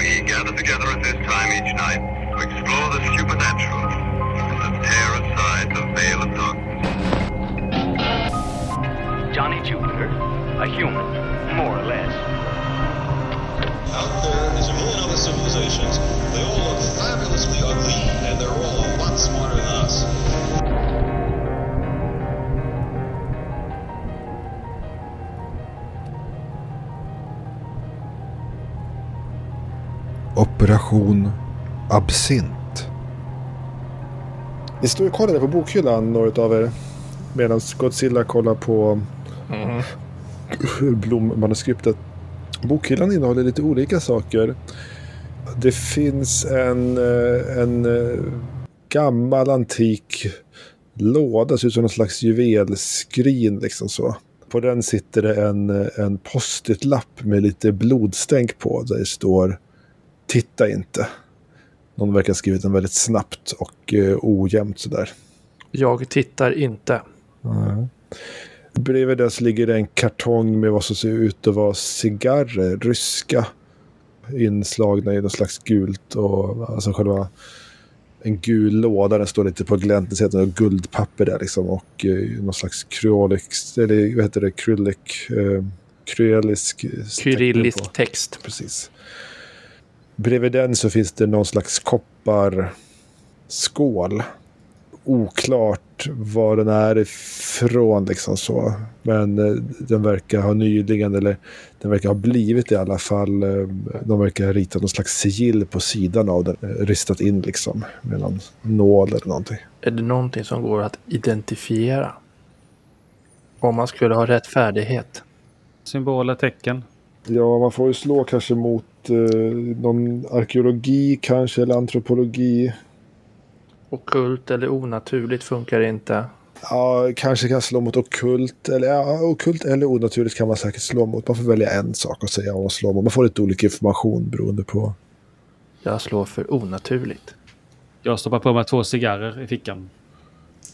We gather together at this time each night to explore the supernatural and to tear aside the veil of darkness. Johnny Jupiter, a human, more or less. Out there is a million other civilizations. They all look fabulously ugly, and they're all a lot smarter than us. Operation Absint. Ni står och kollar på bokhyllan, några av er. Medan Godzilla kollar på blommanuskriptet. Bokhyllan innehåller lite olika saker. Det finns en, eh, en eh, gammal antik låda, ser ut som någon slags juvelskrin liksom så. På den sitter det en, eh, en post-it-lapp med lite blodstänk på. Där det står Titta inte. Någon verkar ha skrivit den väldigt snabbt och eh, ojämnt sådär. Jag tittar inte. Bredvid det så ligger det en kartong med vad som ser ut att vara cigarrer, ryska. Inslagna i något slags gult och alltså själva en gul låda. Den står lite på glänt. Det ser ut guldpapper där liksom. Och eh, någon slags kryolix, eller vad heter det, krylik, eh, kryelisk. tecken Kyrillisk text. Precis. Bredvid den så finns det någon slags kopparskål. Oklart var den är ifrån liksom så. Men eh, den verkar ha nyligen, eller den verkar ha blivit i alla fall. eh, De verkar ha ritat någon slags sigill på sidan av den. eh, Ristat in liksom med någon nål eller någonting. Är det någonting som går att identifiera? Om man skulle ha rätt färdighet. Symboler, tecken. Ja, man får ju slå kanske mot någon arkeologi kanske, eller antropologi. Okult eller onaturligt funkar inte. Ja, kanske kan slå mot okult. Eller, ja, okult eller onaturligt kan man säkert slå mot. Man får välja en sak och säga vad man slår mot. Man får lite olika information beroende på. Jag slår för onaturligt. Jag stoppar på mig två cigarrer i fickan.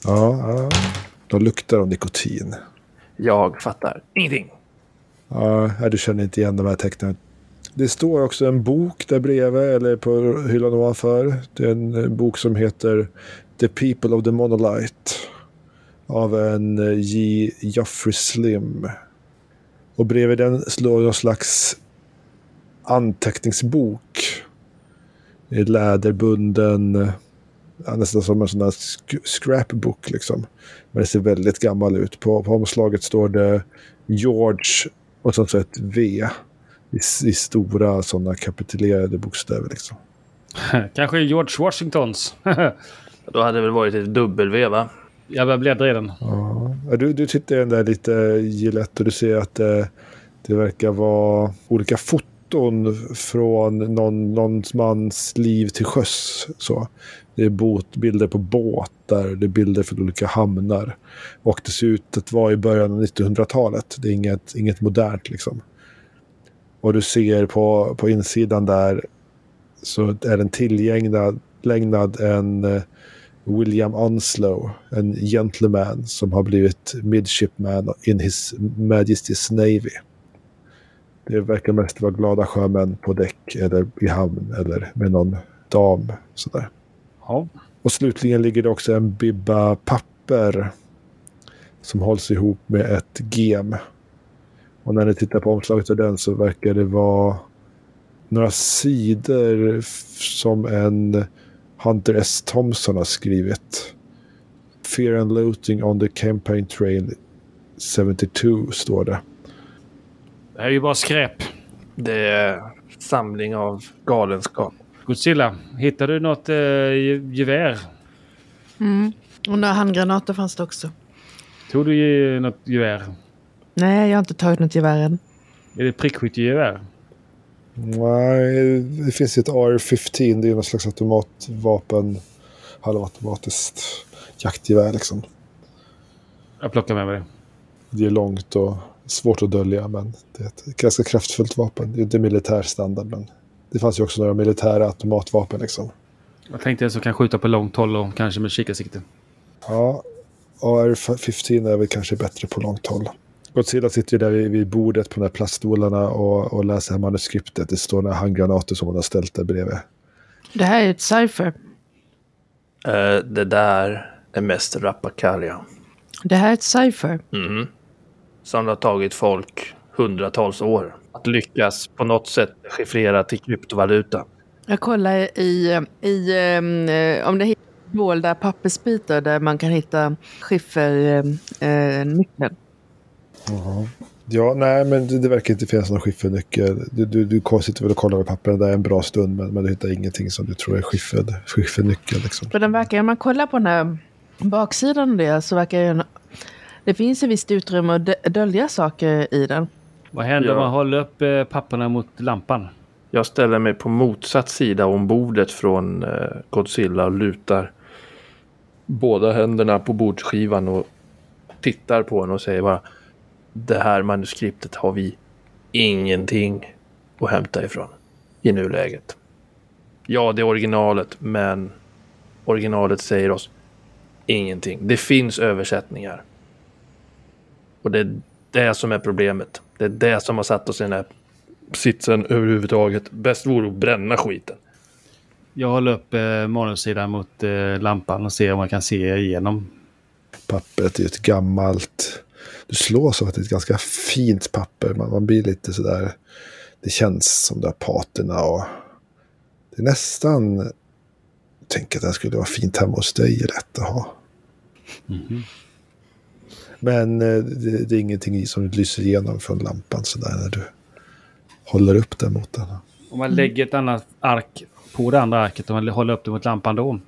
Ja, ja. De luktar av nikotin. Jag fattar ingenting. Ja, du känner inte igen de här tecknen. Det står också en bok där bredvid, eller på hyllan ovanför. Det är en eh, bok som heter The People of the Monolith. Av en eh, J. Joffrey Slim. Och bredvid den slår någon slags anteckningsbok. I läderbunden. Eh, nästan som en sån där sk- scrapbook liksom. Men det ser väldigt gammal ut. På, på omslaget står det George och så ett V. I, I stora sådana kapitulerade bokstäver liksom. Kanske George Washingtons. Då hade det väl varit ett W va? jag börjar bläddra i den. Ja, du, du tittar i den där lite gillett och du ser att det, det verkar vara olika foton från någon, någon mans liv till sjöss. Så. Det är båt, bilder på båtar, det är bilder från olika hamnar. Och det ser ut att vara i början av 1900-talet. Det är inget, inget modernt liksom. Och du ser på, på insidan där så är den tillgägnad lägnad en eh, William Onslow, en gentleman som har blivit midshipman in his majesty's navy. Det verkar mest vara glada sjömän på däck eller i hamn eller med någon dam. Sådär. Ja. Och slutligen ligger det också en bibba papper som hålls ihop med ett gem. Och när ni tittar på omslaget av den så verkar det vara några sidor som en Hunter S. Thompson har skrivit. Fear and looting on the campaign trail 72 står det. Det här är ju bara skräp. Det är samling av galenskap. Godzilla, hittar du något eh, ge- gevär? Mm. Och några handgranater fanns det också. Tog du något gevär? Nej, jag har inte tagit något gevär än. Är det prickskyttegevär? Nej, det finns ju ett AR-15. Det är någon slags automatvapen. Halvautomatiskt jaktgevär liksom. Jag plockar med mig det. Det är långt och svårt att dölja, men det är ett ganska kraftfullt vapen. Det är inte militär standard, men det fanns ju också några militära automatvapen liksom. Jag tänkte jag så kan skjuta på långt håll och kanske med kikarsikte. Ja, AR-15 är väl kanske bättre på långt håll. Godzilla sitter ju där vid, vid bordet på de här plaststolarna och, och läser här manuskriptet. Det står några handgranater som hon har ställt där bredvid. Det här är ett cypher. Eh, det där är mest rappakalja. Det här är ett cypher. Mhm. Som har tagit folk hundratals år att lyckas på något sätt chiffrera till kryptovaluta. Jag kollar i, i ehm, eh, om det hittar dolda pappersbitar där man kan hitta skiffernyckeln. Eh, Ja, nej, men det, det verkar inte finnas någon skiffernyckel. Du, du, du sitter väl och kollar på pappren där en bra stund, men, men du hittar ingenting som du tror är skiffer, skiffernyckel. Liksom. För den verkar, om man kollar på den här baksidan av det så verkar ju... Det finns ett visst utrymme att dö- dölja saker i den. Vad händer om Ja. man håller upp eh, papperna mot lampan? Jag ställer mig på motsatt sida om bordet från eh, Godzilla och lutar båda händerna på bordsskivan och tittar på den och säger bara Det här manuskriptet har vi ingenting att hämta ifrån i nuläget. Ja, det är originalet, men originalet säger oss ingenting. Det finns översättningar. Och det är det som är problemet. Det är det som har satt oss i den här sitsen överhuvudtaget. Bäst vore att bränna skiten. Jag håller upp eh, manussidan mot eh, lampan och ser om man kan se igenom. Pappret är ett gammalt... Du slås av att det är ett ganska fint papper. Man, man blir lite sådär... Det känns som det har patina och... Det är nästan... Jag tänker att det här skulle vara fint hemma hos dig. Rätt att ha. Men eh, det, det är ingenting som lyser igenom från lampan sådär när du håller upp den mot den. Om man lägger ett annat ark på det andra arket och man håller upp det mot lampan då.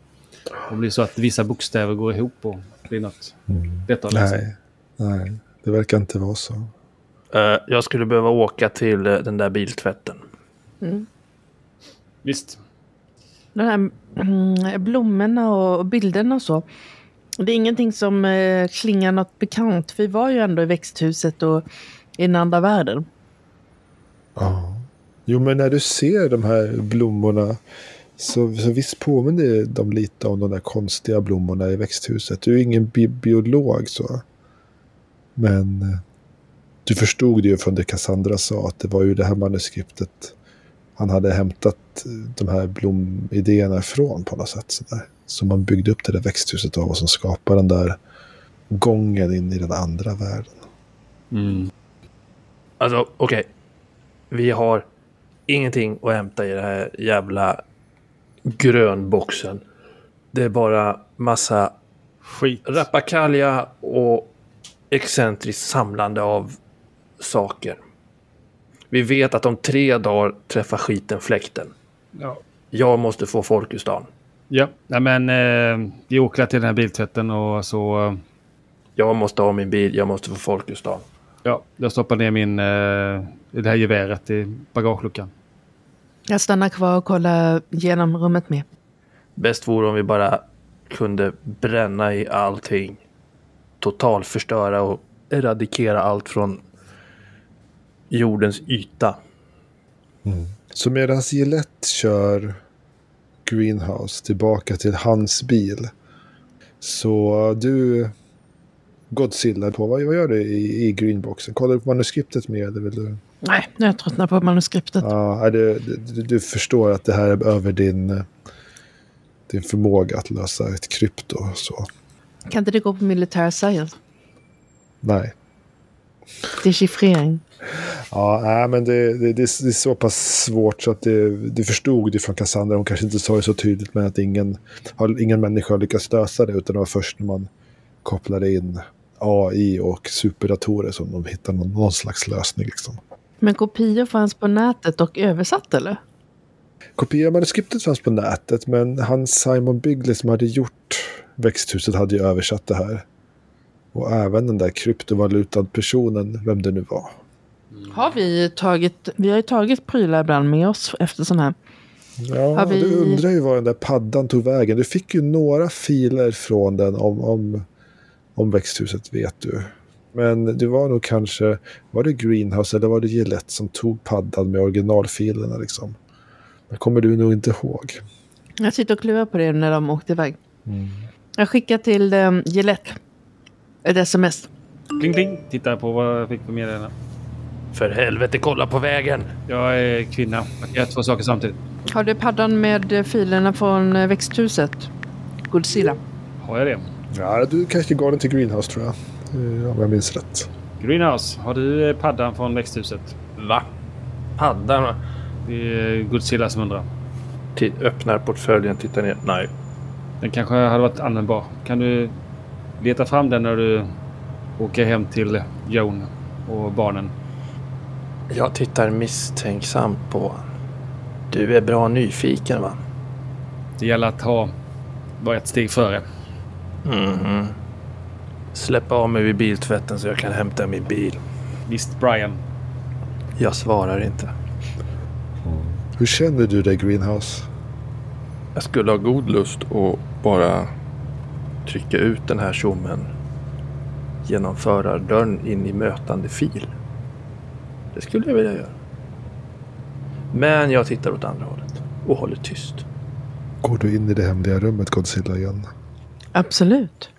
Det blir så att vissa bokstäver går ihop och blir något lätt att läsa. Nej, nej, det verkar inte vara så. Eh, jag skulle behöva åka till eh, den där biltvätten. Visst. De här mm, blommorna och bilderna och så. Det är ingenting som eh, klingar något bekant. Vi var ju ändå i växthuset och i den andra världen. Ja. Jo, men när du ser de här blommorna så, så visst påminner de lite om de där konstiga blommorna i växthuset. Du är ingen bi biolog så. Men eh, du förstod det ju från det Cassandra sa att det var ju det här manuskriptet han hade hämtat eh, de här blomidéerna ifrån på något sätt. Så, där. så man byggde upp det där växthuset av och som skapade den där gången in i den andra världen. Mm. Alltså, okej. Vi har ingenting att hämta i den här jävla grönboxen. Det är bara massa Skit. rappakalja och excentriskt samlande av saker. Vi vet att om tre dagar träffar skiten fläkten. Ja. Jag måste få Folkustan. Ja, Nej, men eh, vi åker till den här biltvätten och så... Eh, Jag måste ha min bil, jag måste få Folkustan. ja, jag stoppar ner min... Eh, det här geväret i bagageluckan. Jag stannar kvar och kollar genom rummet med. Bäst vore om vi bara kunde bränna i allting. Totalförstöra och eradikera allt från jordens yta. Så medan Gillette kör Greenhouse tillbaka till hans bil. Så du, Godzilla, på, vad, vad gör du i, i Greenboxen? Kollar du på manuskriptet med? Eller vill du? Nej, jag tröttnar på manuskriptet. Ja, är det, du, du förstår att det här är över din, eh, din förmåga att lösa ett krypto. Så. Kan inte det gå på militär science? Nej. Dechiffrering. Ja, nej, men det, det, det, är, det så pass svårt så att det, du förstod det från Cassandra. Hon kanske inte sa det så tydligt, men att ingen, har, ingen människa har lyckats lösa det. Utan det var först när man kopplade in AI och superdatorer som de hittade någon, någon slags lösning. Liksom. Men kopior fanns på nätet och översatt eller? Kopior av manuskriptet fanns på nätet, men han Simon Bigley som hade gjort växthuset hade ju översatt det här. Och även den där kryptovalutad personen, vem det nu var. Har vi tagit, vi har ju tagit prylar ibland med oss efter sån här. Ja, vi- du undrar ju var den där paddan tog vägen. Du fick ju några filer från den om, om, om växthuset, vet du. Men det var nog kanske, var det Greenhouse eller var det Gillette som tog paddan med originalfilerna liksom? Det kommer du nog inte ihåg. Jag sitter och klurar på det när de åkte iväg. Jag skickar till um, Gillette ett sms. Kling, kling. Tittar på vad jag fick för meddelande. För helvete, kolla på vägen! Jag är kvinna. Jag göra två saker samtidigt. Har du paddan med eh, filerna från eh, växthuset? Godzilla. Har jag det? Ja, du kanske gav den till Greenhouse tror jag. Eh, Om jag minns rätt. Greenhouse, har du paddan från växthuset? Va? Paddan? Det är Godzilla som undrar. Öppnar portföljen, tittar ner. Nej. Den kanske hade varit användbar. Kan du leta fram den när du åker hem till Joan och barnen? Jag tittar misstänksamt på honom. Du är bra nyfiken va? Det gäller att ha vara ett steg före. Mhm. Släpp av mig vid biltvätten så jag kan hämta min bil. Visst, Brian? Jag svarar inte. Hur känner du dig Greenhouse? Jag skulle ha god lust att bara trycka ut den här tjommen genom förardörren in i mötande fil. Det skulle jag vilja göra. Men jag tittar åt andra hållet och håller tyst. Går du in i det hemliga rummet Godzilla igen? Absolut.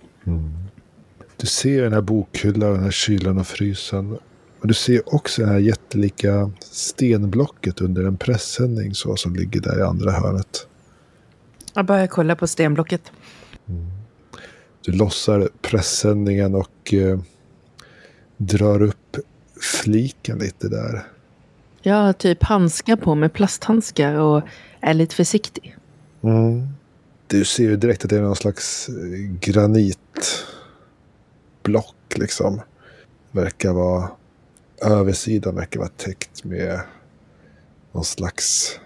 Du ser den här bokhyllan, den här kylen och frysen. Men du ser också det här jättelika stenblocket under en pressändning så som ligger där i andra hörnet. Jag börjar kolla på stenblocket. Du lossar pressändningen och eh, drar upp fliken lite där. Jag har typ handskar på mig, plasthandskar och är lite försiktig. Mm. Du ser ju direkt att det är någon slags eh, granitblock liksom. Verkar vara, översidan verkar vara täckt med någon slags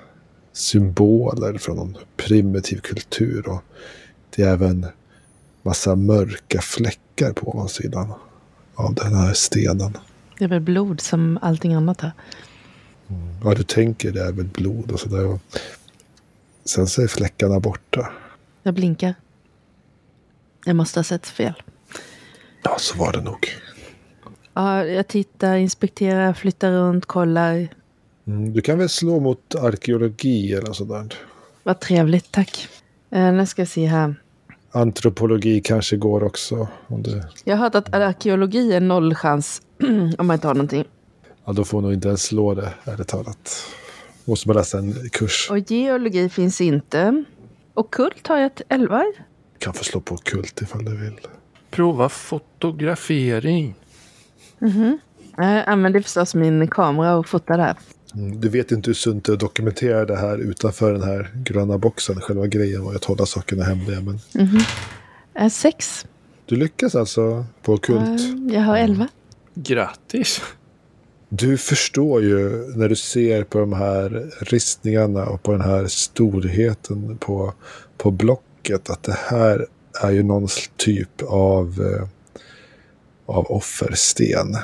symboler från någon primitiv kultur. Och det är även massa mörka fläckar på ovansidan av den här stenen. Det är väl blod som allting annat här. Ja, du tänker det är väl blod och sådär. Sen så är fläckarna borta. Jag blinkar. Jag måste ha sett fel. Ja, så var det nog. Ja, jag tittar, inspekterar, flyttar runt, kollar. Mm, du kan väl slå mot arkeologi eller sådär. Vad trevligt, tack. Eh, nu ska jag se här. Antropologi kanske går också. Om det, Jag har hört att arkeologi är noll chans om man inte har någonting. ja, då får nog inte ens slå det, ärligt talat. Måste man läsa en kurs. Och geologi finns inte. Och kult har jag ett 11. Kan få slå på kult ifall du vill. Prova fotografering. Jag använder förstås min kamera och fotar där. Mm, Du vet inte hur sunt det är att dokumentera det här utanför den här gröna boxen. Själva grejen var att hålla sakerna hemliga. Men Eh, Sex. du lyckas alltså på kult. Eh, Jag har 11. Grattis! Du förstår ju när du ser på de här ristningarna och på den här storheten på, på blocket att det här är ju någon typ av, eh, av offersten.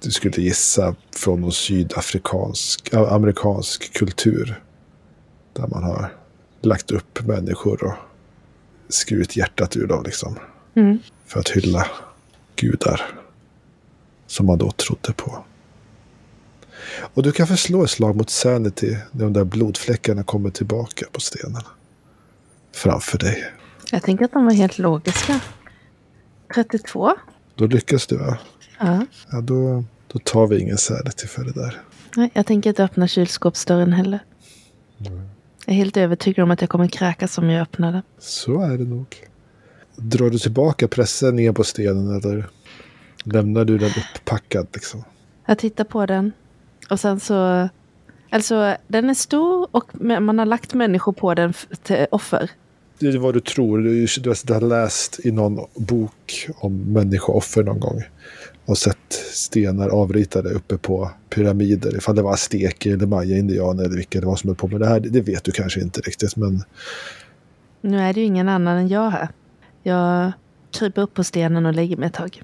Du skulle gissa från någon sydafrikansk, amerikansk kultur. Där man har lagt upp människor och skurit hjärtat ur dem liksom. Mm. För att hylla gudar. Som man då trodde på. Och du kan förslå ett slag mot Sanity när de där blodfläckarna kommer tillbaka på stenen. Framför dig. Jag tänker att de var helt logiska. 32. Då lyckas du va? Ja. Ja, då, då tar vi ingen Sanity för det där. Nej, jag tänker inte öppna kylskåpsdörren heller. Jag är helt övertygad om att jag kommer kräkas om jag öppnar den. Så är det nog. Drar du tillbaka pressen på stenen eller lämnar du den upppackad liksom? Jag tittar på den. Och sen så... Alltså, den är stor och man har lagt människor på den till offer. Det är vad du tror. Du, du har läst i någon bok om människooffer någon gång. Och sett stenar avritade uppe på pyramider. Ifall det var azteker eller maya-indianer eller vilka det var som höll på med det här. Det vet du kanske inte riktigt. Men Nu är det ju ingen annan än jag här. Jag kryper upp på stenen och lägger mig ett tag.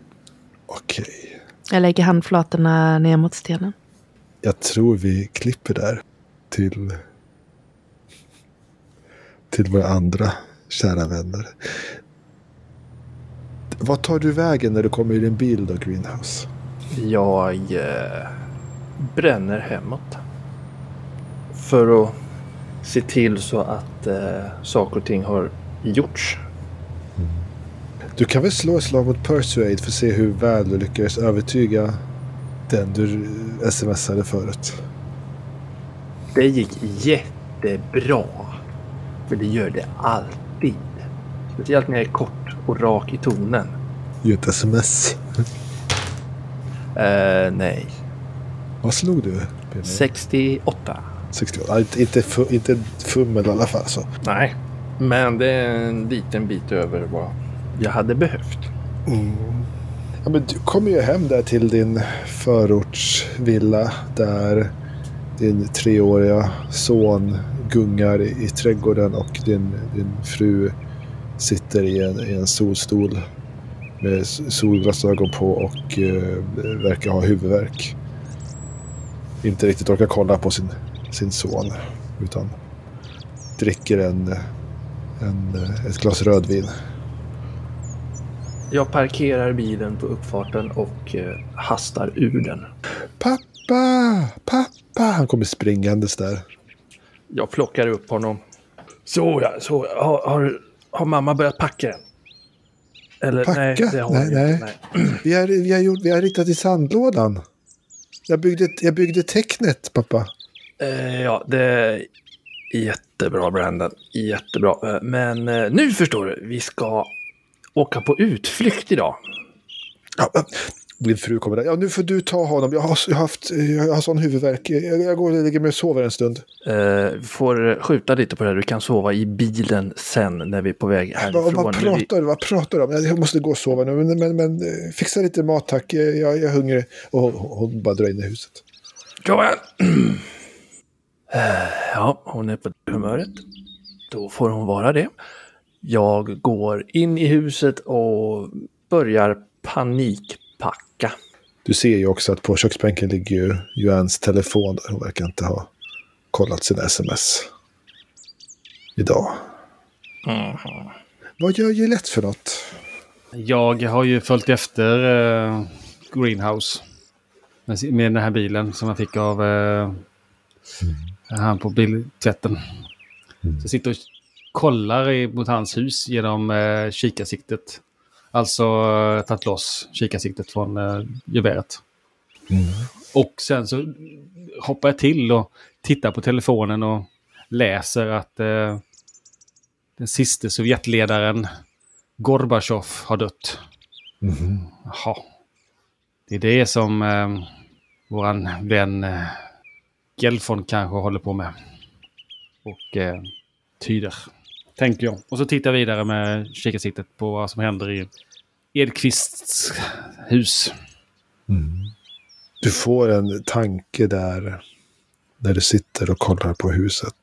okej. Jag lägger handflatorna ner mot stenen. Jag tror vi klipper där. Till, till våra andra kära vänner. Vad tar du vägen när du kommer i din bil då, Greenhouse? Jag eh, bränner hemåt. För att se till så att eh, saker och ting har gjorts. Du kan väl slå ett slag mot Persuade för att se hur väl du lyckades övertyga den du smsade förut. Det gick jättebra. För det gör det alltid. Speciellt när jag är kort och rak i tonen. Ge ett sms. Eh, nej. Vad slog du? Benny? 68. 68. Ja, inte, inte, fu- inte fummel i alla fall. Så. Nej. Men det är en liten bit över vad jag hade behövt. Ja, men du kommer ju hem där till din förortsvilla där din treåriga son gungar i, i trädgården och din, din fru sitter i en, i en solstol med solglasögon på och eh, verkar ha huvudvärk. Inte riktigt orkar kolla på sin, sin son utan dricker en, en, ett glas rödvin. Jag parkerar bilen på uppfarten och eh, hastar ur den. Pappa! Pappa! Han kommer springandes där. Jag plockar upp honom. Så ja, så ja. Har, har, har mamma börjat packa än? Eller Packa? nej, det har Nej, nej. inte. Nej. Vi har, vi har, gjort, vi har ritat i sandlådan. Jag byggde, jag byggde tecknet, pappa. Eh, ja, det är jättebra Brandon. Jättebra. Eh, Men eh, nu förstår du, vi ska åka på utflykt idag. Ja, Din fru kommer där. Ja, nu får du ta honom. Jag har, jag har, haft, jag har sån huvudvärk. Jag, jag går och lägger mig och sover en stund. Eh, får skjuta lite på det här. Du kan sova i bilen sen när vi är på väg härifrån. Vad, vad, pratar, du- vad pratar du om? Jag måste gå och sova nu. Men, men, men eh, fixa lite mat tack. Jag, jag är hungrig. Och hon, hon bara drar in i huset. Joanne! Eh, Ja, hon är på humöret. Då får hon vara det. Jag går in i huset och börjar panikpacka. Du ser ju också att på köksbänken ligger ju Joans telefon där. Hon verkar inte ha kollat sina sms. Idag. Vad gör Gillette för något? Jag har ju följt efter eh, Greenhouse. Med, den här bilen som jag fick av eh, han på biltvätten. Så jag sitter och kollar i, mot hans hus genom eh, kikarsiktet. Alltså eh, tagit loss kikarsiktet från eh, geväret. Och sen så hoppar jag till och tittar på telefonen och läser att eh, den sista Sovjetledaren Gorbachev har dött. Jaha. Det är det som eh, våran vän eh, Gelfond kanske håller på med. Och eh, tyder. Tänker jag. Och så tittar jag vidare med kikarsiktet på vad som händer i Edqvists hus. Du får en tanke där när du sitter och kollar på huset.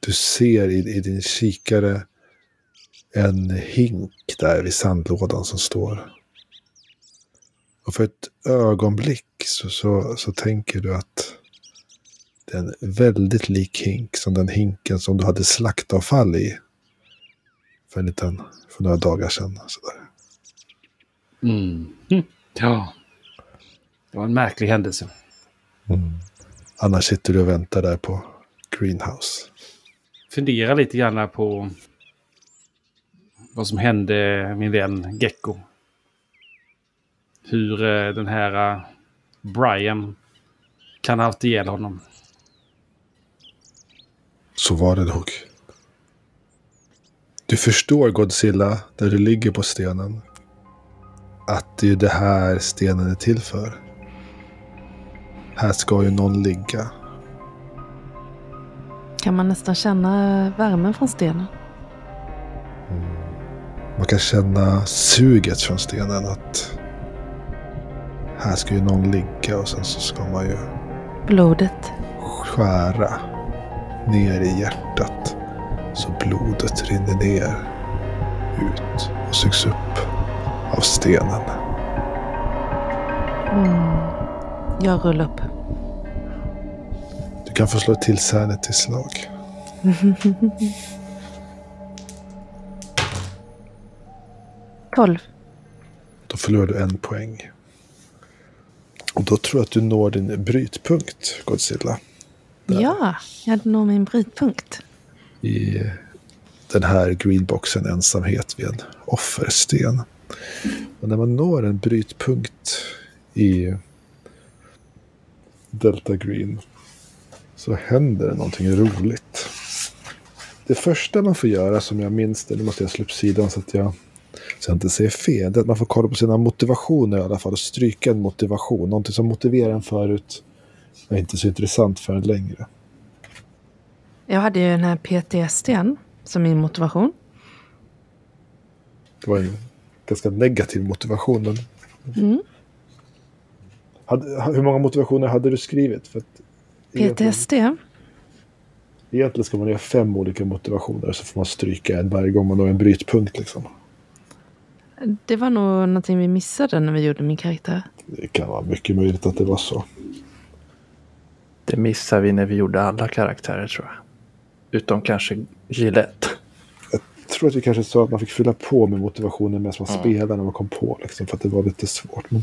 Du ser i, i din kikare en hink där vid sandlådan som står. Och för ett ögonblick så, så, så tänker du att det är en väldigt lik hink som den hinken som du hade slaktavfall i. För, en liten, för några dagar sedan. Sådär. Mm. Mm. Ja. Det var en märklig händelse. Annars sitter du och väntar där på Greenhouse. Funderar lite grann på vad som hände min vän Gecko. Hur eh, den här eh, Brian kan ha haft ihjäl honom. Så var det nog. Du förstår Godzilla, där du ligger på stenen. Att det är det här stenen är till för. Här ska ju någon ligga. Kan man nästan känna värmen från stenen? Man kan känna suget från stenen att här ska ju någon ligga och sen så ska man ju Blodet. skära ner i hjärtat så blodet rinner ner ut och sugs upp av stenen. Mm. Jag rullar upp. Du kan få slå till särnet till slag. Tolv. Då förlorar du en poäng. Och då tror jag att du når din brytpunkt, Godzilla. Ja, jag når min brytpunkt. I den här greenboxen ensamhet vid en offersten. Och när man når en brytpunkt i Delta Green så händer det någonting roligt. Det första man får göra som jag minns det, nu måste jag slå upp sidan så att jag, så jag inte säger fel, det är att man får kolla på sina motivationer i alla fall och stryka en motivation. Någonting som motiverar en förut är inte så intressant för en längre. Jag hade ju den här PTSDn som min motivation. Det var en ganska negativ motivation. Men... Mm. Hade, hur många motivationer hade du skrivit? För att egentligen- PTSD? Egentligen ska man göra fem olika motivationer så får man stryka en varje gång man når en brytpunkt. Liksom. Det var nog någonting vi missade när vi gjorde min karaktär. Det kan vara mycket möjligt att det var så. Det missar vi när vi gjorde alla karaktärer tror jag. Utom kanske Gillette. Jag tror att vi kanske sa att man fick fylla på med motivationen medan man spelade när man kom på. Liksom, för att det var lite svårt. Men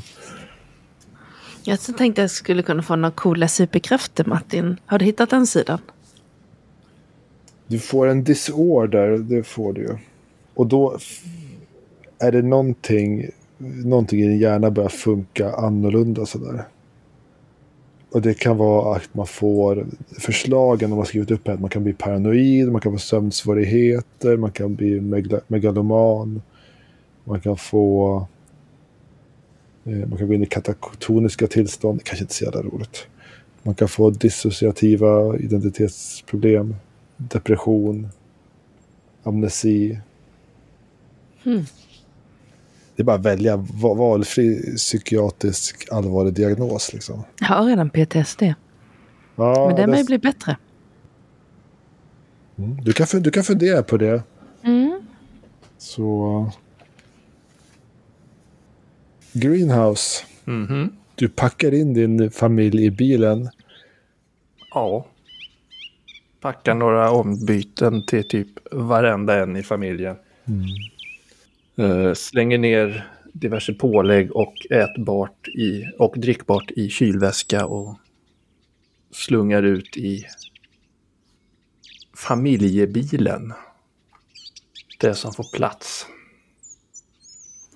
Jag tänkte jag skulle kunna få några coola superkrafter Martin. Har du hittat den sidan? du får en disorder, det får du ju. Och då är det någonting, någonting i din hjärna börjar funka annorlunda sådär. Och det kan vara att man får förslagen de har skrivit upp här. Att man kan bli paranoid, man kan få sömnsvårigheter, man kan bli megaloman. Man kan få... Eh, man kan gå in i katatoniska tillstånd. Kanske inte så jävla roligt. Man kan få dissociativa identitetsproblem. Depression. Amnesi. Hmm. Det är bara att välja va- valfri psykiatrisk allvarlig diagnos. Liksom. Jag har redan PTSD. Ja, Men den det- vill bli bättre. Mm. Du, kan, du kan fundera på det. Mm. Så... Greenhouse. Mhm. Du packar in din familj i bilen. Ja. Packa några ombyten till typ varenda en i familjen. Eh, slänger ner diverse pålägg och ätbart i, och drickbart i kylväska och slungar ut i familjebilen. Det som får plats.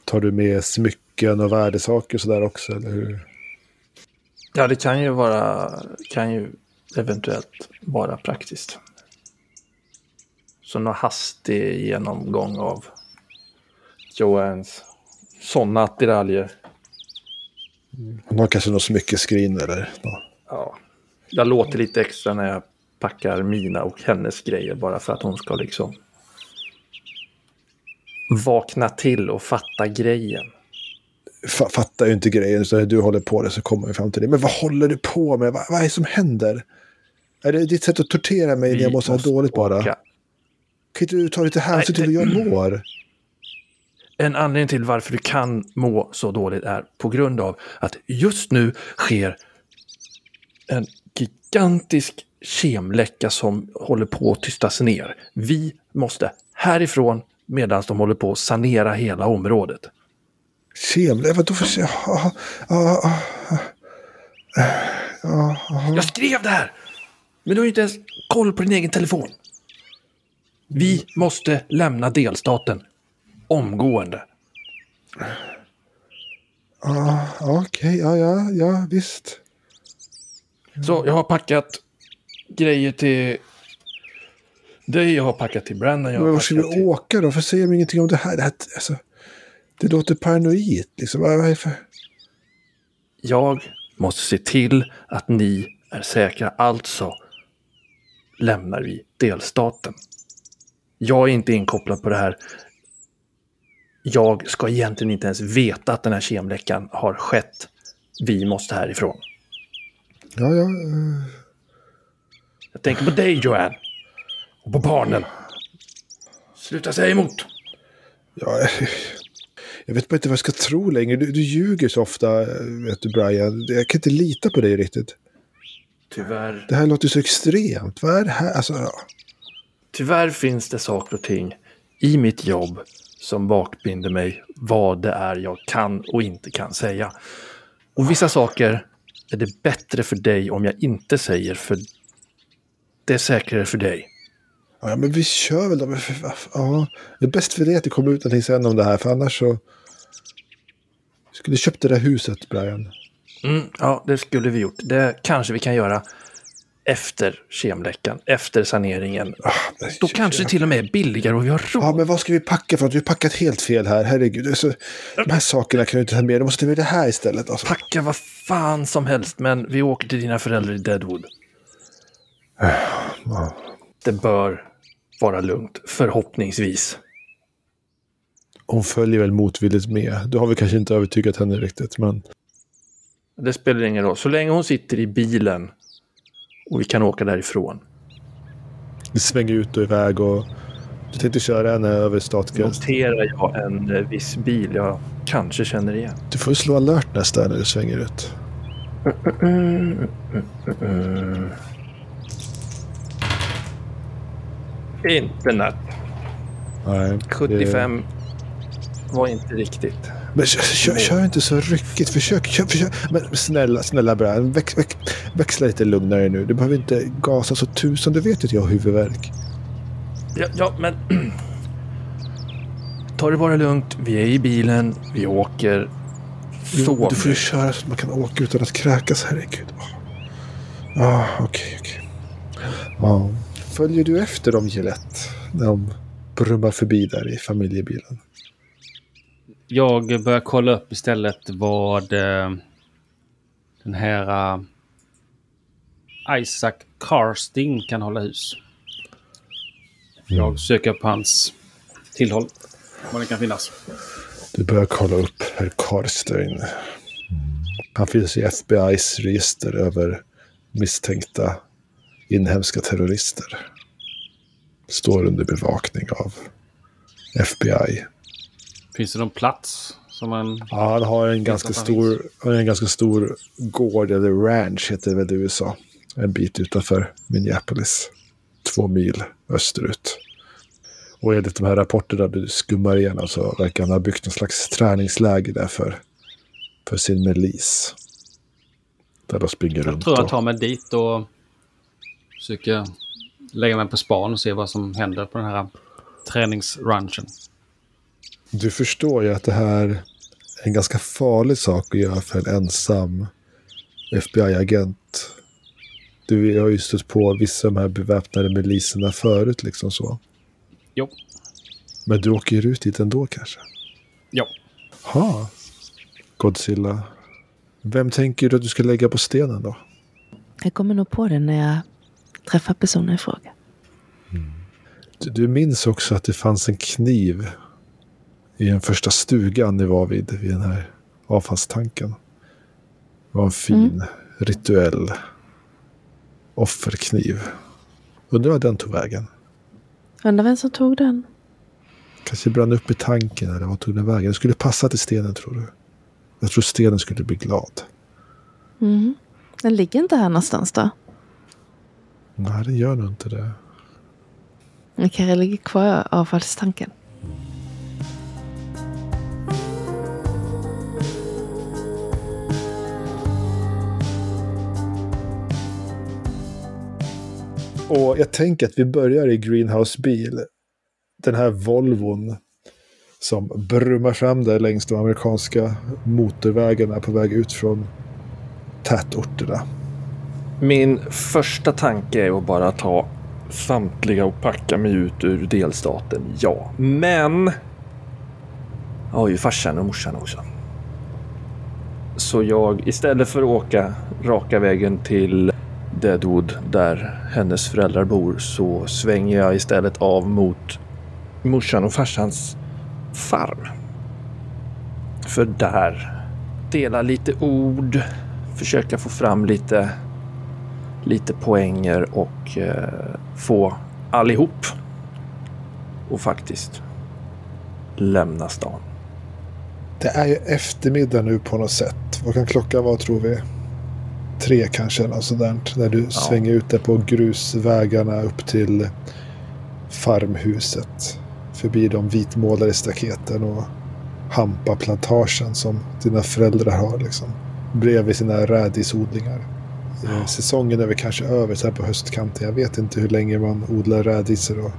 Tar du med smycken och värdesaker sådär också? Eller hur? Ja, det kan ju vara, kan ju eventuellt vara praktiskt. Så någon hastig genomgång av Joannes sådana attiraljer. Hon har kanske något smyckeskrin eller? nå- Ja. Jag låter lite extra när jag packar mina och hennes grejer bara för att hon ska liksom vakna till och fatta grejen. Fa- fattar ju inte grejen. Så när du håller på det så kommer vi fram till det. Men vad håller du på med? Vad, vad är det som händer? Är det ditt sätt att tortera mig när Vi jag måste ha dåligt bara? åka. Kan inte du ta lite hänsyn till hur jag mår? En anledning till varför du kan må så dåligt är på grund av att just nu sker en gigantisk kemläcka som håller på att tystas ner. Vi måste härifrån medan de håller på att sanera hela området. Kemle? Vadå för... Ja, ja, ja, ja. Jag skrev det här! Men du har ju inte ens koll på din egen telefon. Vi måste lämna delstaten. Omgående. Ja, Okej, ja, ja, ja, visst. Så jag har packat grejer till dig, jag har packat till Brandon, Men var ska vi till... åka då? För säger de ingenting om det här? Det, här, alltså, det låter paranoid. Liksom. Vad vad är det för... Jag måste se till att ni är säkra, alltså lämnar vi delstaten. Jag är inte inkopplad på det här. Jag ska egentligen inte ens veta att den här kemläckan har skett. Vi måste härifrån. Ja, ja. eh, Jag tänker på dig Joanne. Och på barnen. Sluta säga emot. ja eh, jag vet bara inte vad jag ska tro längre. Du, du ljuger så ofta, eh, vet du Brian. Jag kan inte lita på dig riktigt. Tyvärr. Det här låter så extremt. Vad är det här? Alltså, ja. Tyvärr finns det saker och ting i mitt jobb som bakbinder mig vad det är jag kan och inte kan säga. Och vissa saker är det bättre för dig om jag inte säger för det är säkrare för dig. Ja, men vi kör väl då. Ja, det är bäst för dig att det kommer ut någonting sen om det här, för annars så... Skulle köpt det där huset, Brian. Mm, ja, det skulle vi gjort. Det kanske vi kan göra efter kemläckan, efter saneringen. Då kanske det till och med är billigare och vi har råd. Ja, men vad ska vi packa för? Du har packat helt fel här. Herregud. Det är så, de här sakerna kan du inte ta med. Du måste ta med det här istället. Alltså. Packa vad fan som helst, men vi åker till dina föräldrar i Deadwood. Ja. Det bör vara lugnt, förhoppningsvis. Hon följer väl motvilligt med. Du har väl kanske inte övertygat henne riktigt, men... Det spelar ingen roll. Så länge hon sitter i bilen och vi kan åka därifrån. Vi svänger ut och iväg och... Du tänkte köra henne över stadsgränsen. Noterar jag en eh, viss bil jag kanske känner igen. Du får slå alert nästa när du svänger ut. Internet. Nej. 75 var inte riktigt. Men kör, kör, inte så ryckigt. Försök, kör, försök. Men snälla, snälla Brian. Väx, väx, växla lite lugnare nu. Du behöver inte gasa så tusan. Du vet att jag har huvudvärk. Ja, ja men... Ta det bara lugnt. Vi är i bilen. Vi åker. Jo, Så. du får ju köra så att man kan åka utan att kräkas. Herregud. Ja, ah, okej, okej. Ja. Följer du efter dem, Gillette? När de brummar förbi där i familjebilen. Jag börjar kolla upp istället vad eh, den här eh, Isaac Carsting kan hålla hus. Jag söker upp hans tillhåll. Vad det kan finnas. Du börjar kolla upp herr Karstein. Han finns i FBI's register över misstänkta inhemska terrorister. Står under bevakning av FBI. Finns det någon plats som man... Ja, han har en ganska stor, en ganska stor gård, eller ranch heter det väl i USA. En bit utanför Minneapolis. Två mil österut. Och enligt de här rapporterna du skummar igenom så verkar han ha byggt någon slags träningsläger där för, för sin milis. Där de springer Jag runt. tror jag tar mig dit och försöker lägga mig på span och se vad som händer på den här träningsranchen. Du förstår ju att det här är en ganska farlig sak att göra för en ensam FBI-agent. Du har ju stött på vissa av de här beväpnade miliserna förut liksom så. Jo. Men du åker ju ut dit ändå kanske? Jo. Ha. Godzilla. Vem tänker du att du ska lägga på stenen då? Jag kommer nog på det när jag träffar personen i fråga. Du, du minns också att det fanns en kniv i den första stugan ni var vid, vid den här avfallstanken. Det var en fin rituell offerkniv. Undrar vad den tog vägen. Undrar vem som tog den? Kanske brann upp i tanken eller vad tog den vägen? Den skulle passa till stenen tror du. Jag tror stenen skulle bli glad. Mm. Den ligger inte här någonstans då. Nej, den gör nog inte det. Den kanske ligger kvar i avfallstanken. Och jag tänker att vi börjar i Greenhouse Bil. Den här Volvon som brummar fram där längs de amerikanska motorvägarna på väg ut från tätorterna. Min första tanke är att bara ta samtliga och packa mig ut ur delstaten, ja. Men... Jag har ju farsan och morsan också. Så jag, istället för att åka raka vägen till Deadwood där hennes föräldrar bor så svänger jag istället av mot morsan och farsans farm. För där dela lite ord, försöka få fram lite lite poänger och eh, få allihop och faktiskt lämna stan. Det är ju eftermiddag nu på något sätt. Vad kan klockan vara tror vi? Tre kanske eller något sånt där. När du svänger ut där på grusvägarna upp till farmhuset. Förbi de vitmålade staketen och hampaplantagen som dina föräldrar har liksom. Bredvid sina rädisodlingar. Eh, Säsongen är väl kanske över så här på höstkanten. Jag vet inte hur länge man odlar rädisor och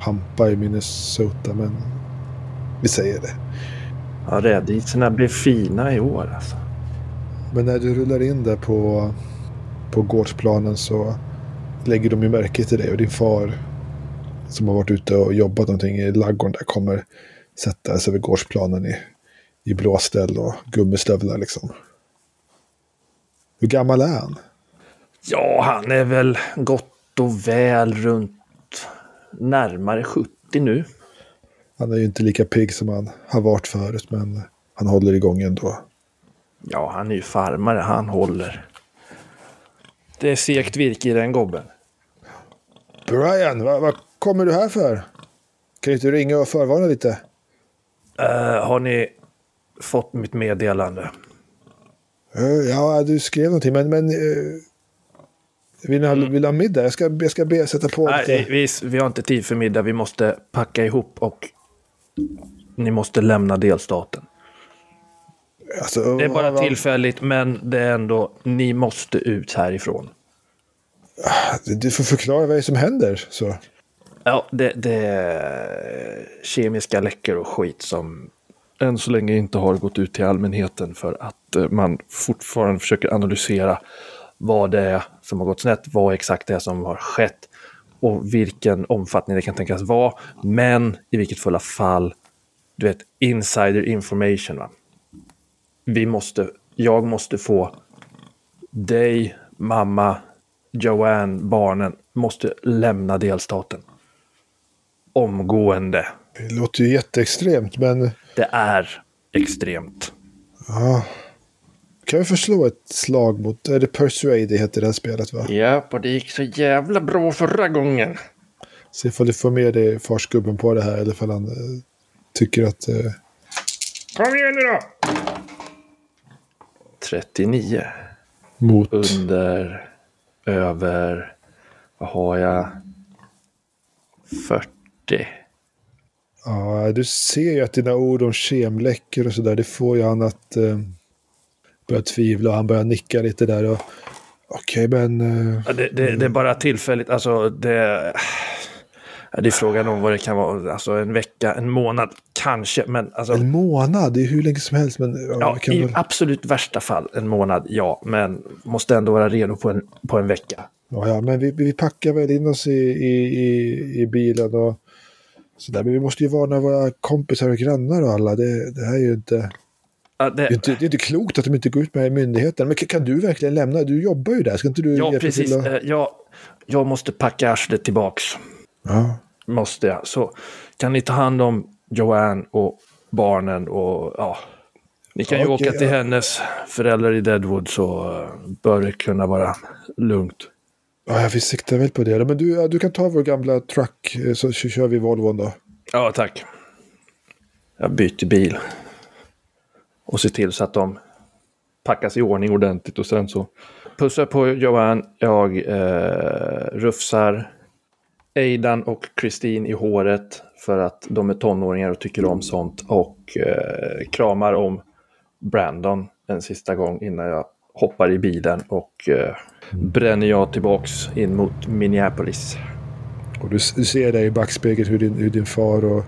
hampa i Minnesota, men vi säger det. Ja, rädisorna blir fina i år alltså. Men när du rullar in där på, på gårdsplanen så lägger de ju märke till dig och din far som har varit ute och jobbat någonting i ladugården där kommer sätta sig över gårdsplanen i, i blåställ och gummistövlar liksom. Hur gammal är han? Ja, han är väl gott och väl runt närmare 70 nu. Han är ju inte lika pigg som han har varit förut, men han håller igång ändå. Ja, han är ju farmare. Han håller. Det är segt virke i den gobben. Brian, vad, vad kommer du här för? Kan du inte ringa och förvarna lite? Eh, har ni fått mitt meddelande? Eh, Ja, du skrev någonting, men... men eh, vill, ni ha, vill du ha middag? Jag ska, jag ska be sätta på Nej, lite... vi, vi har inte tid för middag. Vi måste packa ihop och ni måste lämna delstaten. Alltså, Det är bara tillfälligt, men det är ändå, ni måste ut härifrån. Du får förklara vad det är som händer. Så. Ja, det, det är kemiska läckor och skit som än så länge inte har gått ut till allmänheten för att eh, man fortfarande försöker analysera vad det är som har gått snett, vad exakt det är som har skett och vilken omfattning det kan tänkas vara. Men i vilket fulla fall, du vet, insider information. Va? Vi måste, jag måste få dig, mamma, Joanne, barnen, måste lämna delstaten omgående. Det låter ju jätteextremt, men... Det är extremt. Ja. Kan vi förslå ett slag mot... Är det Persuade det heter det här spelet, va? Ja, och det gick så jävla bra förra gången. Se ifall du får med dig farsgubben på det här, eller ifall han eh, tycker att... Eh, Kom igen nu då! 39 mot... under över, vad har jag? 40. Ja, du ser ju att dina ord om kemläckor och sådär, det får ju han att eh, börja tvivla. Och han börjar nicka lite där. och Okej, men... Eh, Ja, det, det, det är bara tillfälligt, alltså det... ja, Det är frågan om vad det kan vara, alltså en vecka, en månad, kanske, men alltså... en månad, det är hur länge som helst. Men ja, Ja, i väl, absolut värsta fall en månad, ja, men måste ändå vara redo på en, på en vecka. ja, ja, men vi, vi packar väl in oss i, i, i, i bilen och sådär. Men vi måste ju varna våra kompisar och grannar och alla. Det, det här är ju inte... Ja, Det är det, inte, det är inte klokt att de inte går ut med myndigheten. Men kan, du verkligen lämna? Du jobbar ju där. Ska inte du ja precis. till? Och... Eh, Jag, jag måste packa arslet tillbaks. Ja. Måste jag. Så kan ni ta hand om Joanne och barnen och ja. Ni kan ju okej, åka till ja. hennes föräldrar i Deadwood så eh, bör det kunna vara lugnt. Ja, vi siktar väl på det. Men du, du kan ta vår gamla truck eh, så kör vi Volvon då. Ja, tack. Jag byter bil. Och ser till så att de packas i ordning ordentligt och sen så pussar på Joanne. Jag eh, rufsar Aidan och Christine i håret för att de är tonåringar och tycker om sånt. Och eh, kramar om Brandon en sista gång innan jag hoppar i bilen och eh, bränner jag tillbaks in mot Minneapolis. Och du, du ser där i backspegeln hur din, hur din far och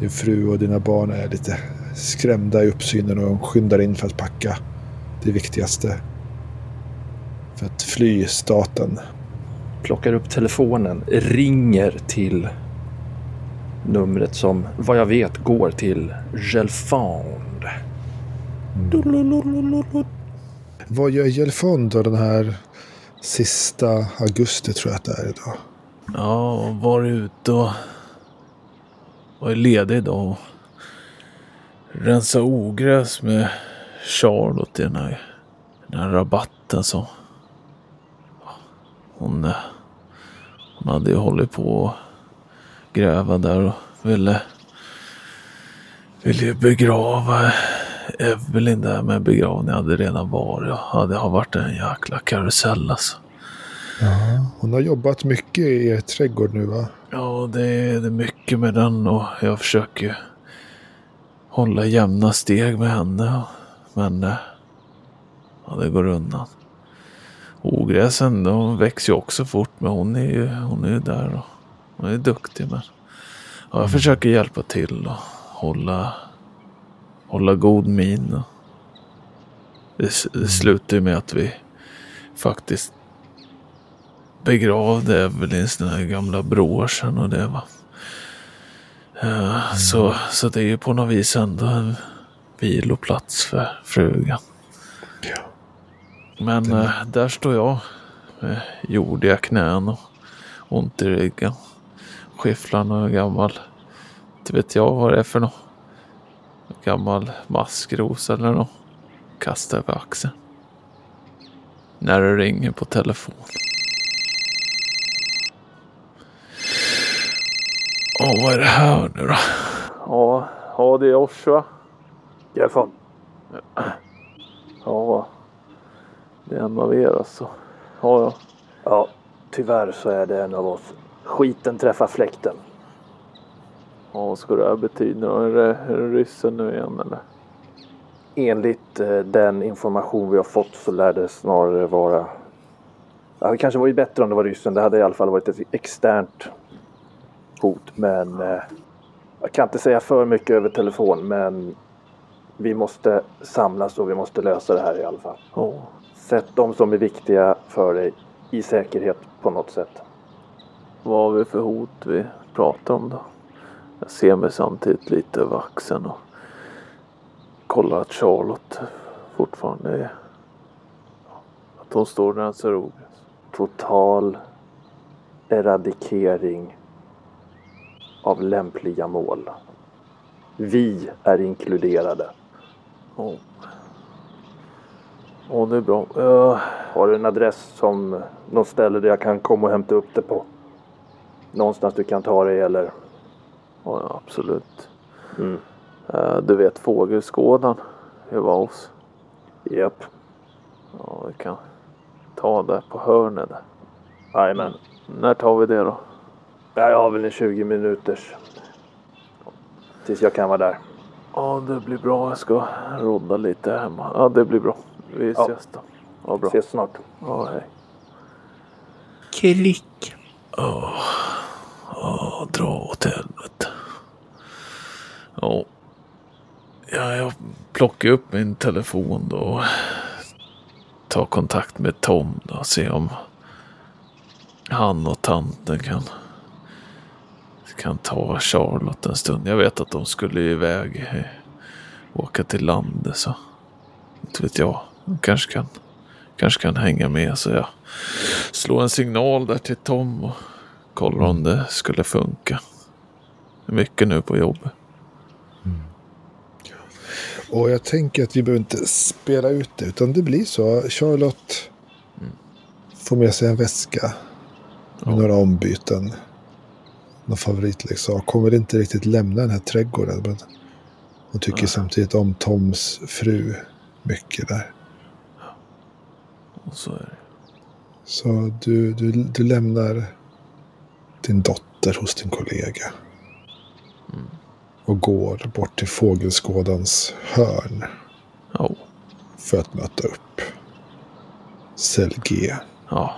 din fru och dina barn är lite skrämda i uppsynen och de skyndar in för att packa det viktigaste. För att fly staten plockar upp telefonen, ringer till numret som vad jag vet går till Gelfond. Vad gör Gelfond då den här sista augusti tror jag att det är idag? Ja, var ute och var ledig idag och rensa ogräs med Charlotte i den här, den här rabatten så. Hon, hon hade ju hållit på att gräva där och ville, ville ju begrava Evelyn där men begravningen hade redan varit och ja, det har varit en jäkla karusell alltså. Hon har jobbat mycket i er trädgård nu va? Ja, det är, det är mycket med den och jag försöker hålla jämna steg med henne. Men eh, ja, det går undan. Ogräsen de växer ju också fort men hon är ju, hon är ju där och hon är duktig men ja, jag försöker hjälpa till och hålla, hålla god min. Det, det slutar ju med att vi faktiskt begravde Evelins den här gamla brorsan och det va. Eh, Så, så det är ju på något vis ändå en viloplats för frugan. Men eh, där står jag med jordiga knän och ont i ryggen. Skifflar någon gammal, inte vet jag vad det är för något. Gammal maskros eller något. Kastar över axeln. När det ringer på telefon. Åh, vad är det här nu då? Ja, ja det är Joshua. Gelfond. Ja, det en av er alltså. Ja, ja. Ja, tyvärr så är det en av oss. Skiten träffar fläkten. Ja, vad ska det här betyda? Är det, är det ryssen nu igen eller? Enligt eh, den information vi har fått så lär det snarare vara... Ja, det kanske varit bättre om det var ryssen. Det hade i alla fall varit ett externt hot. Men eh, jag kan inte säga för mycket över telefon. Men vi måste samlas och vi måste lösa det här i alla fall. Ja, Sätt de som är viktiga för dig i säkerhet på något sätt. vad har vi för hot vi pratar om då? Jag ser mig samtidigt lite över axeln och kollar att Charlotte fortfarande är... Att hon står där ser ogräs. Total eradikering av lämpliga mål. Vi är inkluderade. Ja, det är bra. Ja, Har du en adress som någon ställe där jag kan komma och hämta upp det på? Någonstans du kan ta dig eller? ja absolut. Mm. Eh, Du vet fågelskådan vi var hos? Japp. Ja, vi kan ta det på hörnet. Jajamän. När tar vi det då? Ja, Jag har väl en 20 minuters. Tills jag kan vara där. Ja, det blir bra. Jag ska rodda lite hemma. Ja, det blir bra. Vi Ja. ses då. Ja, bra. Ses snart. Ja, hej. Klick. Ja, dra åt helvete. Ja. ja, jag plockar upp min telefon då. och Tar kontakt med Tom då. Se om han och tanten kan kan ta Charlotte en stund. Jag vet att de skulle iväg. eh, Åka till landet så. Inte vet jag. Kanske kan, kanske kan hänga med så jag slår en signal där till Tom och kollar om det skulle funka. Det är mycket nu på jobbet. Och jag tänker att vi behöver inte spela ut det. Utan det blir så. Charlotte får med sig en väska. Med några ombyten. Någon favoritleksak. Kommer inte riktigt lämna den här trädgården. Men hon tycker samtidigt om Toms fru mycket där. Och så är det. Så du, du, du lämnar din dotter hos din kollega. Och går bort till fågelskådans hörn Ja. för att möta upp G. Ja.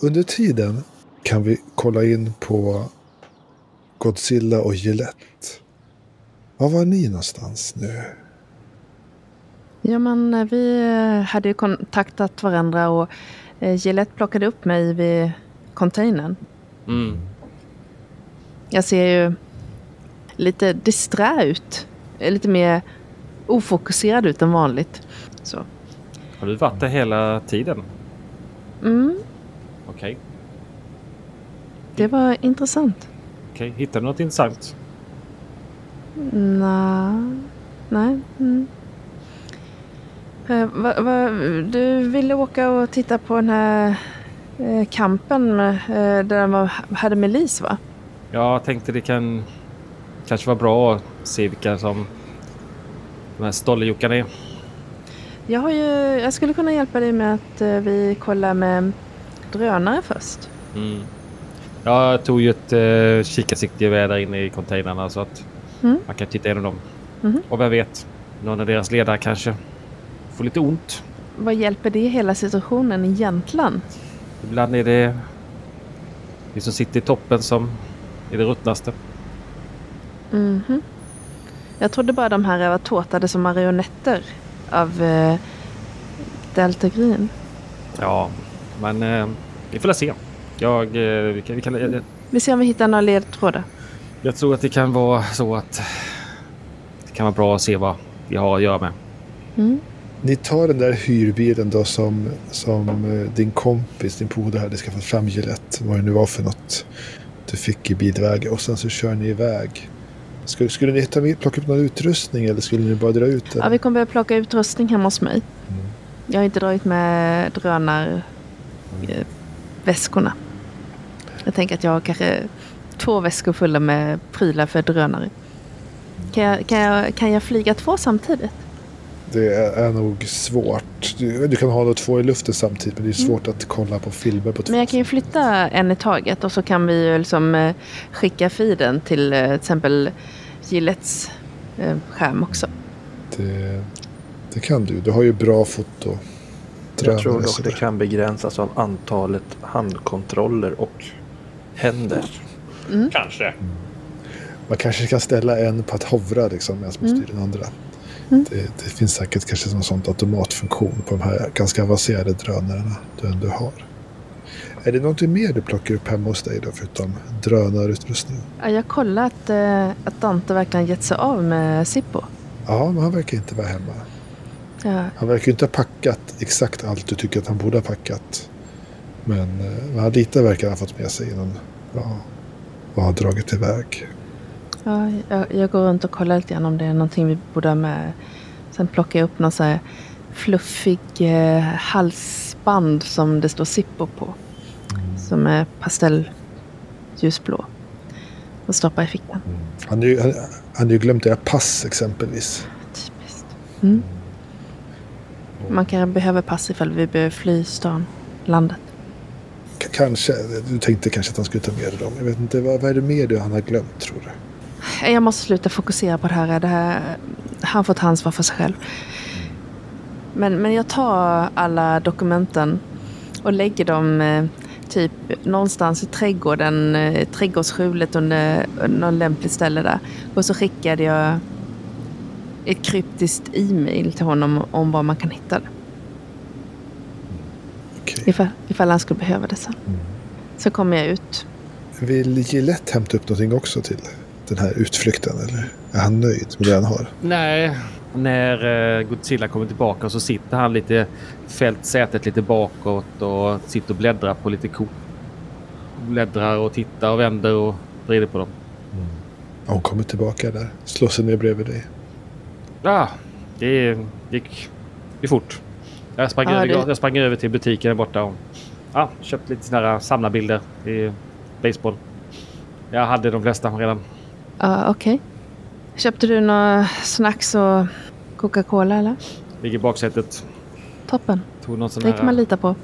Under tiden kan vi kolla in på Godzilla och Gillette. Var var ni någonstans nu? Ja, men eh, vi eh, hade ju kontaktat varandra och eh, Gillette plockade upp mig vid containern. Mm. Jag ser ju lite disträ ut. Lite mer ofokuserad ut än vanligt. Så. Har du varit där hela tiden? Mm, Okej. det var intressant. Okej, Hittar du något intressant? Nej. Nej. Mm. Eh, va, va, du ville åka och titta på den här eh, kampen eh, där de hade Melis va? Jag tänkte det kan kanske vara bra att se vilka som de här stolljockarna är. Jag, har ju, jag skulle kunna hjälpa dig med att eh, vi kollar med drönare först. Mm. Jag tog ju ett uh, kikarsiktegevär där inne i containrarna så att Mm. man kan titta igenom dem. Mhm. Och vem vet, någon av deras ledare kanske får lite ont. vad hjälper det hela situationen egentligen? Ibland är det vi som sitter i toppen som är det ruttnaste. Mhm. Jag trodde bara de här var tåtade som marionetter av eh, Delta Green. Ja, men eh, vi får se. Jag, eh, vi kan, vi kan, jag, Vi ser om vi hittar några ledtrådar. jag tror att det kan vara så att det kan vara bra att se vad vi har att göra med. Mm. Ni tar den där hyrbilen då som, som eh, din kompis, din polare hade skaffat fram Gillette. Vad det nu var för något du fick i bilväg. Och sen så kör ni iväg. Skulle, skulle ni ta med, plocka upp någon utrustning eller skulle ni bara dra ut den? Ja, vi kommer börja plocka utrustning hemma hos mig. Jag har inte dragit med drönar eh. Jag tänker att jag har kanske två väskor fulla med prylar för drönare. Kan jag, kan jag, kan jag flyga två samtidigt? Det är, nog svårt. Du, du kan ha de två i luften samtidigt men det är svårt att kolla på filmer på två. Men jag kan ju flytta en i taget och så kan vi ju liksom eh, skicka feeden till eh, till exempel Gillettes eh, skärm också. Det, det kan du. Du har ju bra foto. Jag tror dock det kan begränsas av antalet handkontroller och händer. Kanske. Man kanske kan ställa en på att hovra liksom, medan man styr den andra. Det, det finns säkert kanske någon sån automatfunktion på de här ganska avancerade drönarna du ändå har. Är det någonting mer du plockar upp hemma hos dig då, förutom drönarutrustning? Ja, jag har kollat eh, att Dante verkligen gett sig av med Sippo. Ja, men han verkar inte vara hemma. Ja, Han verkar inte ha packat exakt allt du tycker att han borde ha packat. Men, eh, men han lite verkar ha fått med sig innan ja, och har dragit iväg. Ja jag, jag går runt och kollar lite grann om det är någonting vi borde ha med. Sen plockar jag upp någon så här fluffig eh, halsband som det står Sippo på. Som är pastellljusblå. Och stoppar i fickan. Han ju, han, han har ju glömt era pass exempelvis. Typiskt. Mm. Man kan behöva pass ifall vi behöver fly stan, landet. K- kanske. Du tänkte kanske att han skulle ta med dem. Jag vet inte. Vad, vad är det mer du han har glömt tror du? Jag måste sluta fokusera på det här. Det här han får ta ansvar för sig själv. Men, men jag tar alla dokumenten och lägger dem eh, typ någonstans i trädgården, eh, trädgårdsskjulet under någon lämpligt ställe där. Och så skickade jag ett kryptiskt e-mail till honom om var man kan hitta det. Okej. Ifall, ifall han skulle behöva det sen. Så kommer jag ut. Vill Gillette hämta upp någonting också till den här utflykten? Eller är han nöjd med det han har? Nej, när eh, Godzilla kommer tillbaka så sitter han lite fält sätet lite bakåt och sitter och bläddrar på lite kort. Bläddrar och tittar och vänder och vrider på dem. Ja, Hon kommer tillbaka där. Slår sig ner bredvid dig. Ja, det gick, gick fort. Jag sprang, Ja, över, det- jag sprang över till butiken där borta och ja, köpte lite sådana här samlarbilder i baseball. Jag hade de flesta redan. Ja, Okej. Köpte du några snacks och Coca-Cola eller? Ligger i baksätet. Toppen. Tog någon sån Det kan man lita på.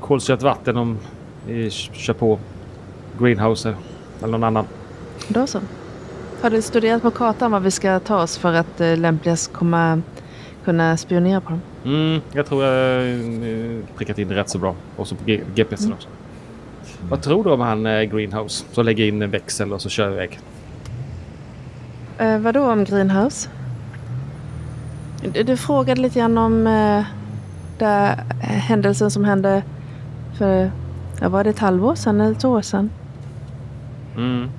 kolsyrat vatten om vi kör på greenhouse eller någon annan. Då så. Har du studerat på kartan vad vi ska ta oss för att eh, lämpligast komma, kunna spionera på dem? Mm, jag tror jag eh, prickat in det rätt så bra. Och så på G- GPSen också. Vad tror du om han eh, Greenhouse? Så lägger in en växel och så kör iväg. Eh, vad då om Greenhouse? Du, du frågade lite grann om eh, där, eh, händelsen som hände för, ja, var det ett halvår sedan eller ett år sedan? Mm.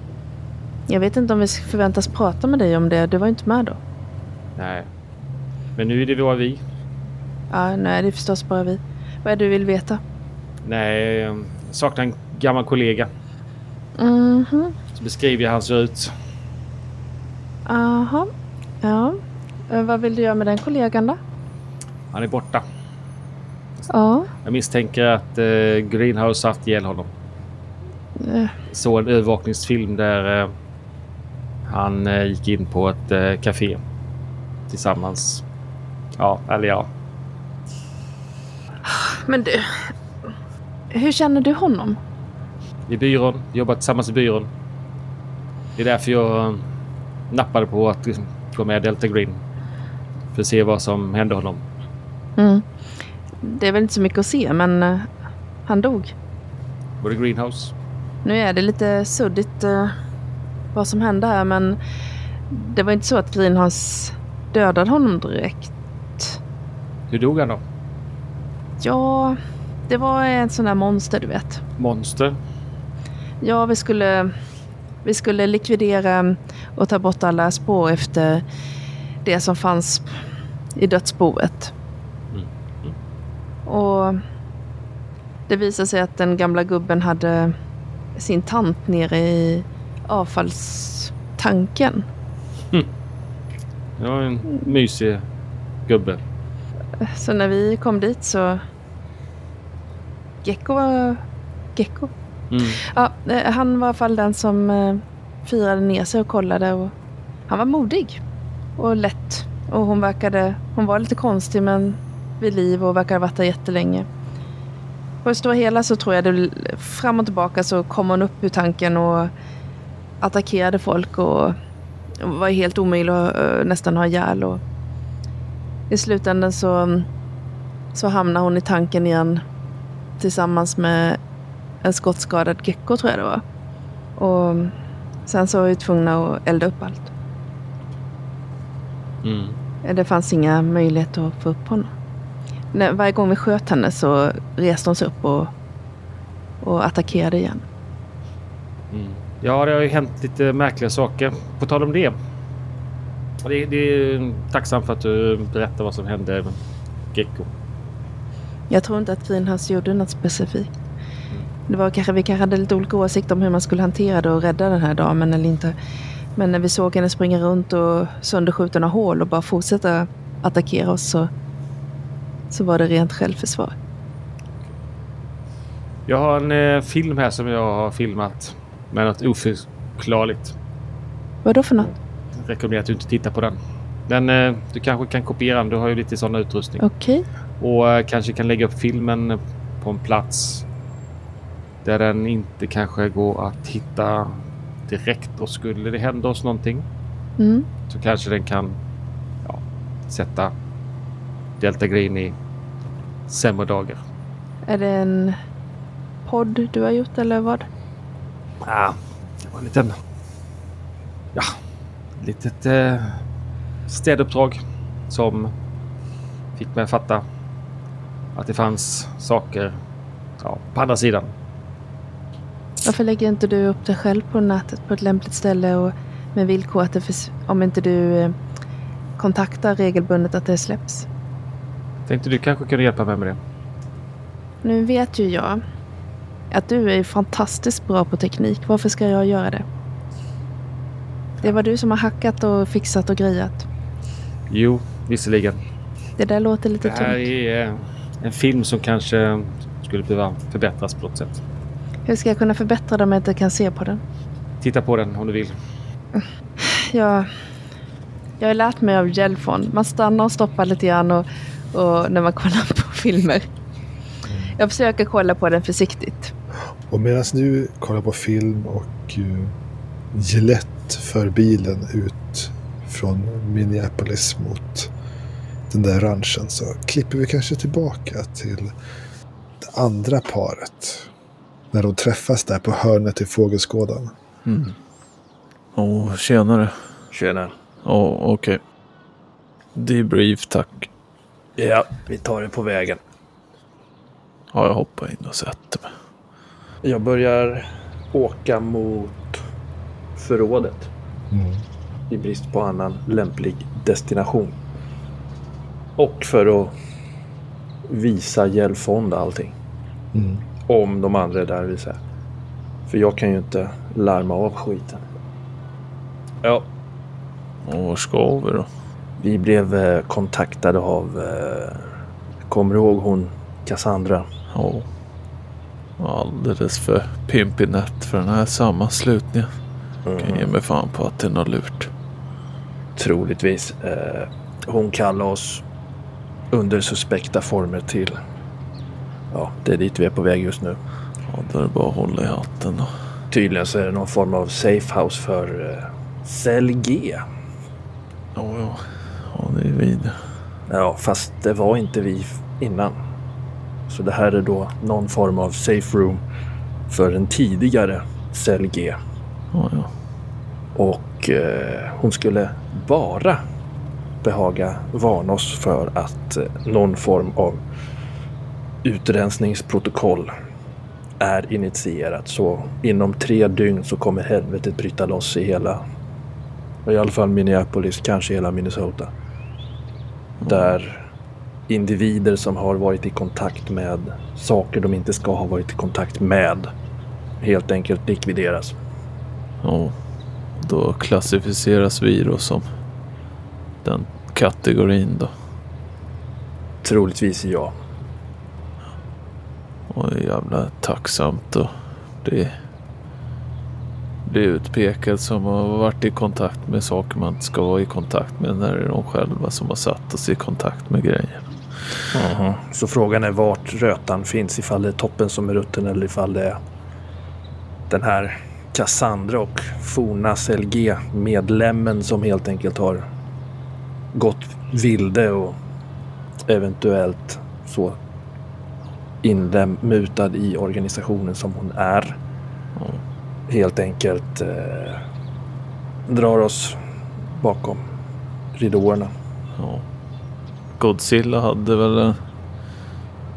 Jag vet inte om vi förväntas prata med dig om det. Du var ju inte med då. Nej. Men nu är det bara vi. Ja, nej, det är förstås bara vi. Vad är det du vill veta? Nej, jag saknar en gammal kollega. Mhm. Så beskriver jag hur han ser ut. Aha. Ja. Eh, vad vill du göra med den kollegan då? Han är borta. Ja. Jag misstänker att eh, Greenhouse haft ihjäl honom. Eh, såg en övervakningsfilm där eh, han eh, gick in på ett eh, café tillsammans. Ja, eller ja. Men du. Hur känner du honom? I byrån. Jobbat tillsammans i byrån. Det är därför jag nappade på att liksom, gå med Delta Green. För att se vad som hände honom. Mm. det är väl inte så mycket att se, men eh, han dog. Var det Greenhouse? Nu är det lite suddigt eh, vad som hände här, men det var inte så att Greenhouse dödade honom direkt. Hur dog han då? Ja, det var en sån där monster, du vet. Monster? Ja, vi skulle, vi skulle likvidera och ta bort alla spår efter det som fanns i dödsboet. Mm. Och det visade sig att den gamla gubben hade sin tant nere i avfallstanken. Det var en mysig gubbe. Så när vi kom dit så... Gecko var... Gecko? Mm. Ja, eh, han var i alla fall den som eh, firade ner sig och kollade. Och han var modig och lätt. Och hon verkade... Hon var lite konstig men vid liv och verkade ha varit där jättelänge. På det stora hela så tror jag det fram och tillbaka så kom hon upp ur tanken och attackerade folk och var helt omöjlig att eh, nästan ha ihjäl. Och I slutändan så, så hamnade hon i tanken igen tillsammans med en skottskadad gecko tror jag det var. Och sen så var vi tvungna att elda upp allt. Mm. Det fanns inga möjligheter att få upp honom. När, varje gång vi sköt henne så reste hon sig upp och, och attackerade igen. Mm. Ja, det har ju hänt lite märkliga saker. På tal om det. Det, det är tacksam för att du berättar vad som hände med Gecko. Jag tror inte att Greenhouse gjorde något specifikt. Det var kanske, vi kanske hade lite olika åsikter om hur man skulle hantera det och rädda den här damen eller inte. Men när vi såg henne springa runt och sönderskjuta några hål och bara fortsätta attackera oss så, så var det rent självförsvar. Jag har en eh, film här som jag har filmat med något oförklarligt. Vad då för något? Jag rekommenderar att du inte tittar på den. Men eh, du kanske kan kopiera den. Du har ju lite sån utrustning. Okej. Och eh, kanske kan lägga upp filmen på en plats där den inte kanske går att hitta direkt. Och skulle det hända oss någonting Mm. så kanske den kan ja, sätta Delta Green i sämre dagar. Är det en podd du har gjort eller vad? Ja, det var en liten... Ja, litet eh, städuppdrag som fick mig att fatta att det fanns saker ja, på andra sidan. Varför lägger inte du upp det själv på nätet på ett lämpligt ställe och med villkor att det förs- om inte du eh, kontaktar regelbundet att det släpps? Tänkte du kanske kunde hjälpa mig med det? Nu vet ju jag att du är fantastiskt bra på teknik. Varför ska jag göra det? Det var du som har hackat och fixat och grejat. Jo, visserligen. Det där låter Det lite här tungt. är eh, en film som kanske skulle behöva förbättras på något sätt. Hur ska jag kunna förbättra det om jag inte kan se på den? Titta på den om du vill. Jag, jag har lärt mig av Gelfon. Man stannar och stoppar lite grann och, och när man kollar på filmer. Jag försöker kolla på den försiktigt. Och medan du kollar på film och uh, Gillette för bilen ut från Minneapolis mot den där ranchen så klipper vi kanske tillbaka till det andra paret. När de träffas där på hörnet i fågelskådan. Åh, tjenare. Tjena. Åh, okej. Debrief, tack. Ja, vi tar det på vägen. Ja, jag hoppar in och sätter mig. Jag börjar åka mot förrådet. I brist på annan lämplig destination. Och för att visa Gelfonda allting. Mm. Om de andra är där vill säga. För jag kan ju inte larma av skiten. Ja, Och var ska vi då? vi blev eh, kontaktade av... Eh, kommer du ihåg hon Cassandra? Ja. Alldeles för pimpig natt för den här sammanslutningen. Kan ge mig fan på att det är något lurt. Troligtvis. Eh, hon kallar oss under suspekta former till... Ja, det är dit vi är på väg just nu. Ja, då är det bara att hålla i hatten då. Tydligen så är det någon form av safehouse för eh, Cell G. Ja, ja. Ja, det är vi. Ja, fast det var inte vi innan. Så det här är då någon form av safe room för en tidigare cell G. Ja, ja. Och eh, hon skulle bara behaga varna oss för att eh, någon form av utrensningsprotokoll är initierat. Så inom tre dygn så kommer helvetet bryta loss i hela, i alla fall Minneapolis, kanske hela Minnesota. Där individer som har varit i kontakt med saker de inte ska ha varit i kontakt med helt enkelt likvideras. ja. Då klassificeras vi då som den kategorin då. Troligtvis ja. Och det är jävla tacksamt att bli, bli utpekad som har varit i kontakt med saker man inte ska vara i kontakt med. När det är de själva som har satt oss i kontakt med grejer. Så frågan är vart rötan finns, ifall det är toppen som är rutten eller ifall det är den här Cassandra och forna LG medlemmen som helt enkelt har gått vilde och eventuellt så inlämutad i organisationen som hon är. Helt enkelt eh, drar oss bakom ridåerna. Ja. Godzilla hade väl en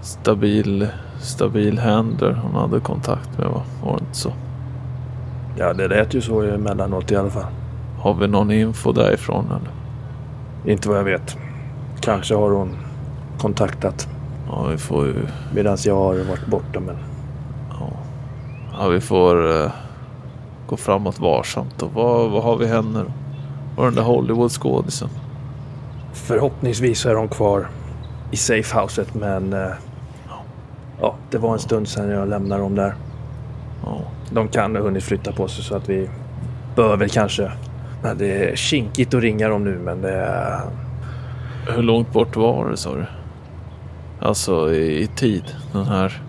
stabil, stabil handler hon hade kontakt med va? Var det inte så? Ja, det lät ju så emellanåt i alla fall. Har vi någon info därifrån eller? Inte vad jag vet. Kanske har hon kontaktat Ja, vi får ju... medan jag har varit borta. Men Ja, ja vi får eh, gå framåt varsamt. Och vad, vad har vi henne då? Och den där Hollywood-skådisen? förhoppningsvis är de kvar i safehouset. Men eh, ja, det var en stund sedan jag lämnade dem där. Ja, De kan ha hunnit flytta på sig så att vi bör väl kanske... Nej, det är kinkigt att ringa dem nu men det är... hur långt bort var det sa du? Alltså i, i tid. Den här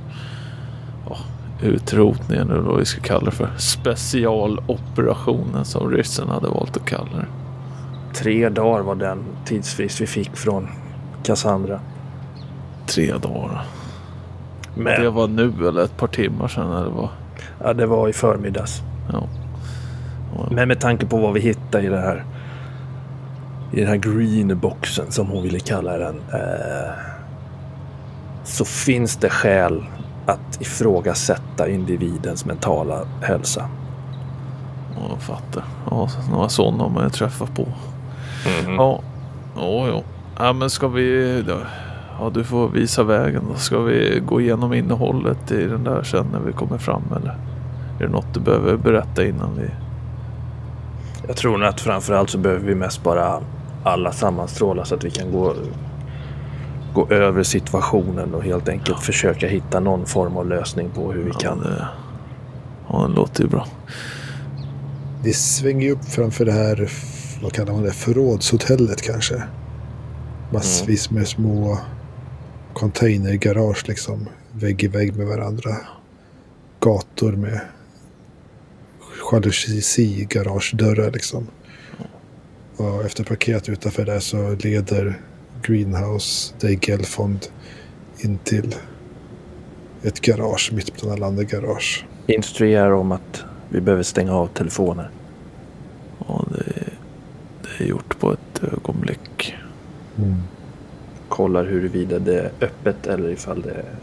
ja, utrotningen eller vad vi ska kalla det för. Specialoperationen som ryssen hade valt att kalla det. Tre dagar var den tidsfrist vi fick från Cassandra. Tre dagar. Men Det var nu eller ett par timmar sedan eller vad? ja, det var i förmiddags. Ja. Men med tanke på vad vi hittade i det här i den här green boxen som hon ville kalla den. Eh, så finns det skäl att ifrågasätta individens mentala hälsa. Ja, jag fattar. Ja, några sådana har man ju träffat på. Mm. Ja, ja, ja. Ja, men ska vi... Ja, du får visa vägen då. Ska vi gå igenom innehållet i den där sen när vi kommer fram eller? Är det något du behöver berätta innan vi... Jag tror nog att framförallt så behöver vi mest bara alla sammanstråla så att vi kan gå, gå över situationen och helt enkelt försöka hitta någon form av lösning på hur vi Ja, kan. det, ja, det låter ju bra. Det svänger upp framför det här, vad kallar man det, förrådshotellet kanske. Massvis med små containergarage liksom. Vägg i vägg med varandra. Gator med jalusi-garagedörrar liksom. Och efter parkeret utanför där så leder Greenhouse Day Gelfond in till ett garage mitt bland alla andra garage. Instruerar om att vi behöver stänga av telefoner. Ja, det, det är gjort på ett ögonblick. Kollar huruvida det är öppet eller ifall det är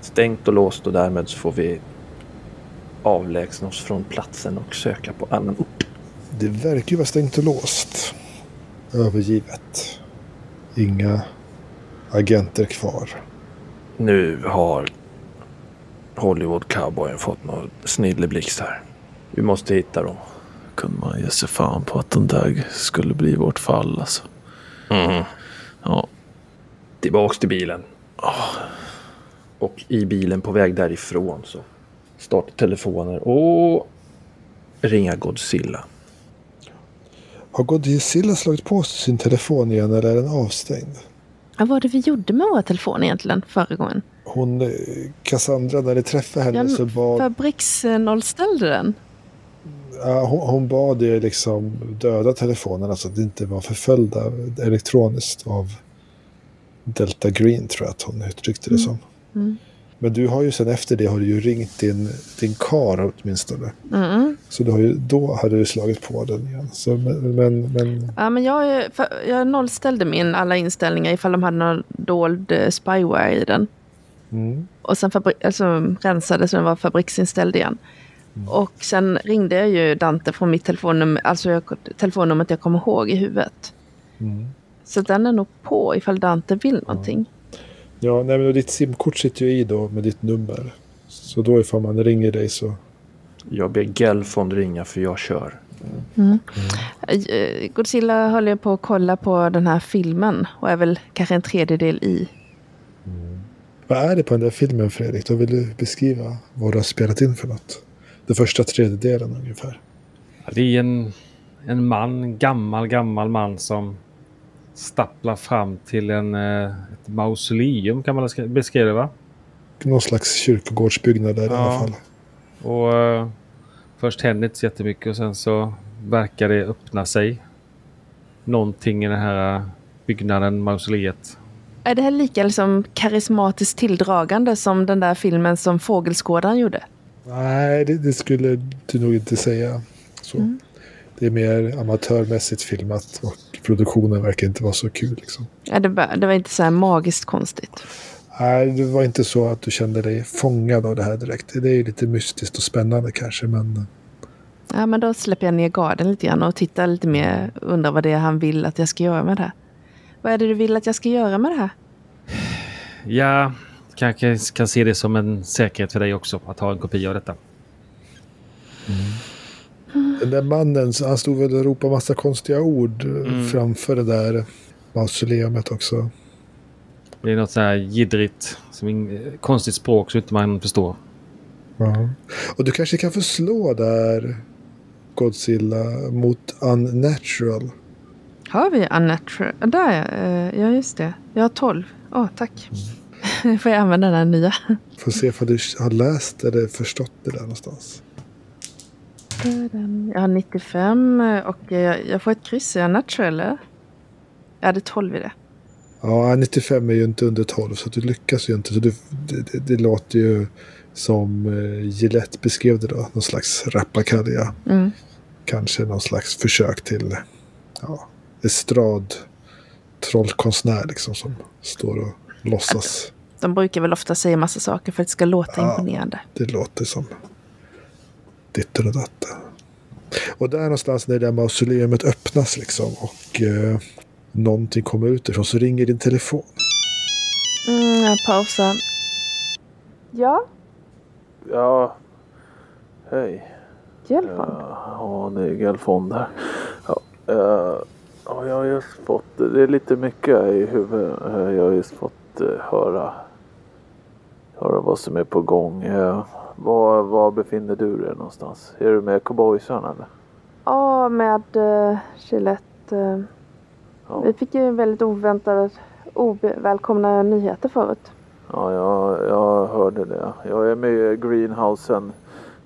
stängt och låst och därmed så får vi avlägsna oss från platsen och söka på annan ort. Det verkar ju vara stängt och låst. Övergivet. Inga agenter kvar. Nu har Hollywood cowboyen fått någon snilleblixt här. Vi måste hitta dem. Kunde man ge sig fan på att den där skulle bli vårt fall alltså. Ja, Tillbaks till bilen. Och i bilen på väg därifrån så startar telefoner och ringa Godzilla. Har Godzilla slagit på sin telefon igen eller är den avstängd? Vad var det vi gjorde med våra telefoner egentligen förra gången? Hon, eh, Cassandra, när ni träffade henne Ja, så bad Fabriksnollställde den. ja, hon, hon bad er liksom döda telefonerna så att det inte var förföljda elektroniskt av Delta Green tror jag att hon uttryckte det som. Men du har ju sen efter det har du ju ringt din, din kar åtminstone. Mm. Så du har ju, då hade du slagit på den igen. Så, men, men, men Ja, men jag, jag nollställde min alla inställningar ifall de hade någon dold eh, spyware i den. mm, Och sen alltså, rensade så den var fabriksinställd igen. Och sen ringde jag ju Dante från mitt telefonnummer, alltså jag, telefonnumret jag kommer ihåg i huvudet. mm. Så den är nog på ifall Dante vill någonting. Ja, nej, men ditt simkort sitter ju i då med ditt nummer. Så då ifall man ringer dig så... Jag ber Gelfond ringa för jag kör. Eh, Godzilla håller på att kolla på den här filmen och är väl kanske en tredjedel i. Vad är det på den där filmen Fredrik? Då vill du beskriva vad du har spelat in för något. Den första tredjedelen ungefär. Ja, Det är en, en man, en gammal, gammal man som stapplar fram till en, eh, ett mausoleum kan man sk- beskriva det va? Någon slags kyrkogårdsbyggnad där i Ja. alla fall. Och eh, först händer inte så jättemycket och sen så verkar det öppna sig. Någonting i den här eh, byggnaden, mausoleet. Är det här lika liksom karismatiskt tilldragande som den där filmen som Fågelskådaren gjorde? Nej, det, det skulle du nog inte säga. Så. Mm. Det är mer amatörmässigt filmat och produktionen verkar inte vara så kul. Liksom. Ja, det, var, det var inte så här magiskt konstigt. Nej, det var inte så att du kände dig fångad av det här direkt. Det är ju lite mystiskt och spännande kanske, men Ja, men då släpper jag ner garden lite grann och tittar lite mer. Undrar vad det är han vill att jag ska göra med det här. Vad är det du vill att jag ska göra med det här? Ja, kanske kan se det som en säkerhet för dig också att ha en kopia av detta. Den där mannen, han stod väl och ropade massa konstiga ord eh, framför det där mausoleumet också. Det är något så här jiddrigt, som in, konstigt språk så inte man förstår. Ja. Och du kanske kan förslå där Godzilla mot Unnatural. Har vi unnatural? Där ja. Eh, Ja, just det. Jag har 12. Åh, tack. Får jag använda den här nya? Får se om du har läst eller förstått det där någonstans. Jag har 95 och jag, får ett kryss. Är jag natural eller? Jag hade 12 i det. Ja, 95 är ju inte under 12 så du lyckas ju inte. Så du, det, det, det låter ju som eh, Gillette beskrev det då. Någon slags rappakalja. Mm. Kanske någon slags försök till ja, estrad trollkonstnär liksom som står och låtsas. De brukar väl ofta säga massa saker för att det ska låta Ja. imponerande. Det låter som ditten och datten. Och där någonstans när det där mausoleumet öppnas liksom och eh, någonting kommer ut ifrån så ringer din telefon. Mm, jag pausar. Ja, Ja, hej. Gelfond. Ja, det är Gelfond här. Ja, ja, jag har just fått, det är lite mycket i huvudet. Jag har just fått eh, höra, höra vad som är på gång. Eh, Var, var befinner du dig någonstans? Är du med cowboysarna eller? Ja, med uh, Gillette. eh, Ja. Vi fick ju väldigt oväntade, ovälkomna nyheter förut. Ja, jag, jag hörde det. Jag är med greenhousen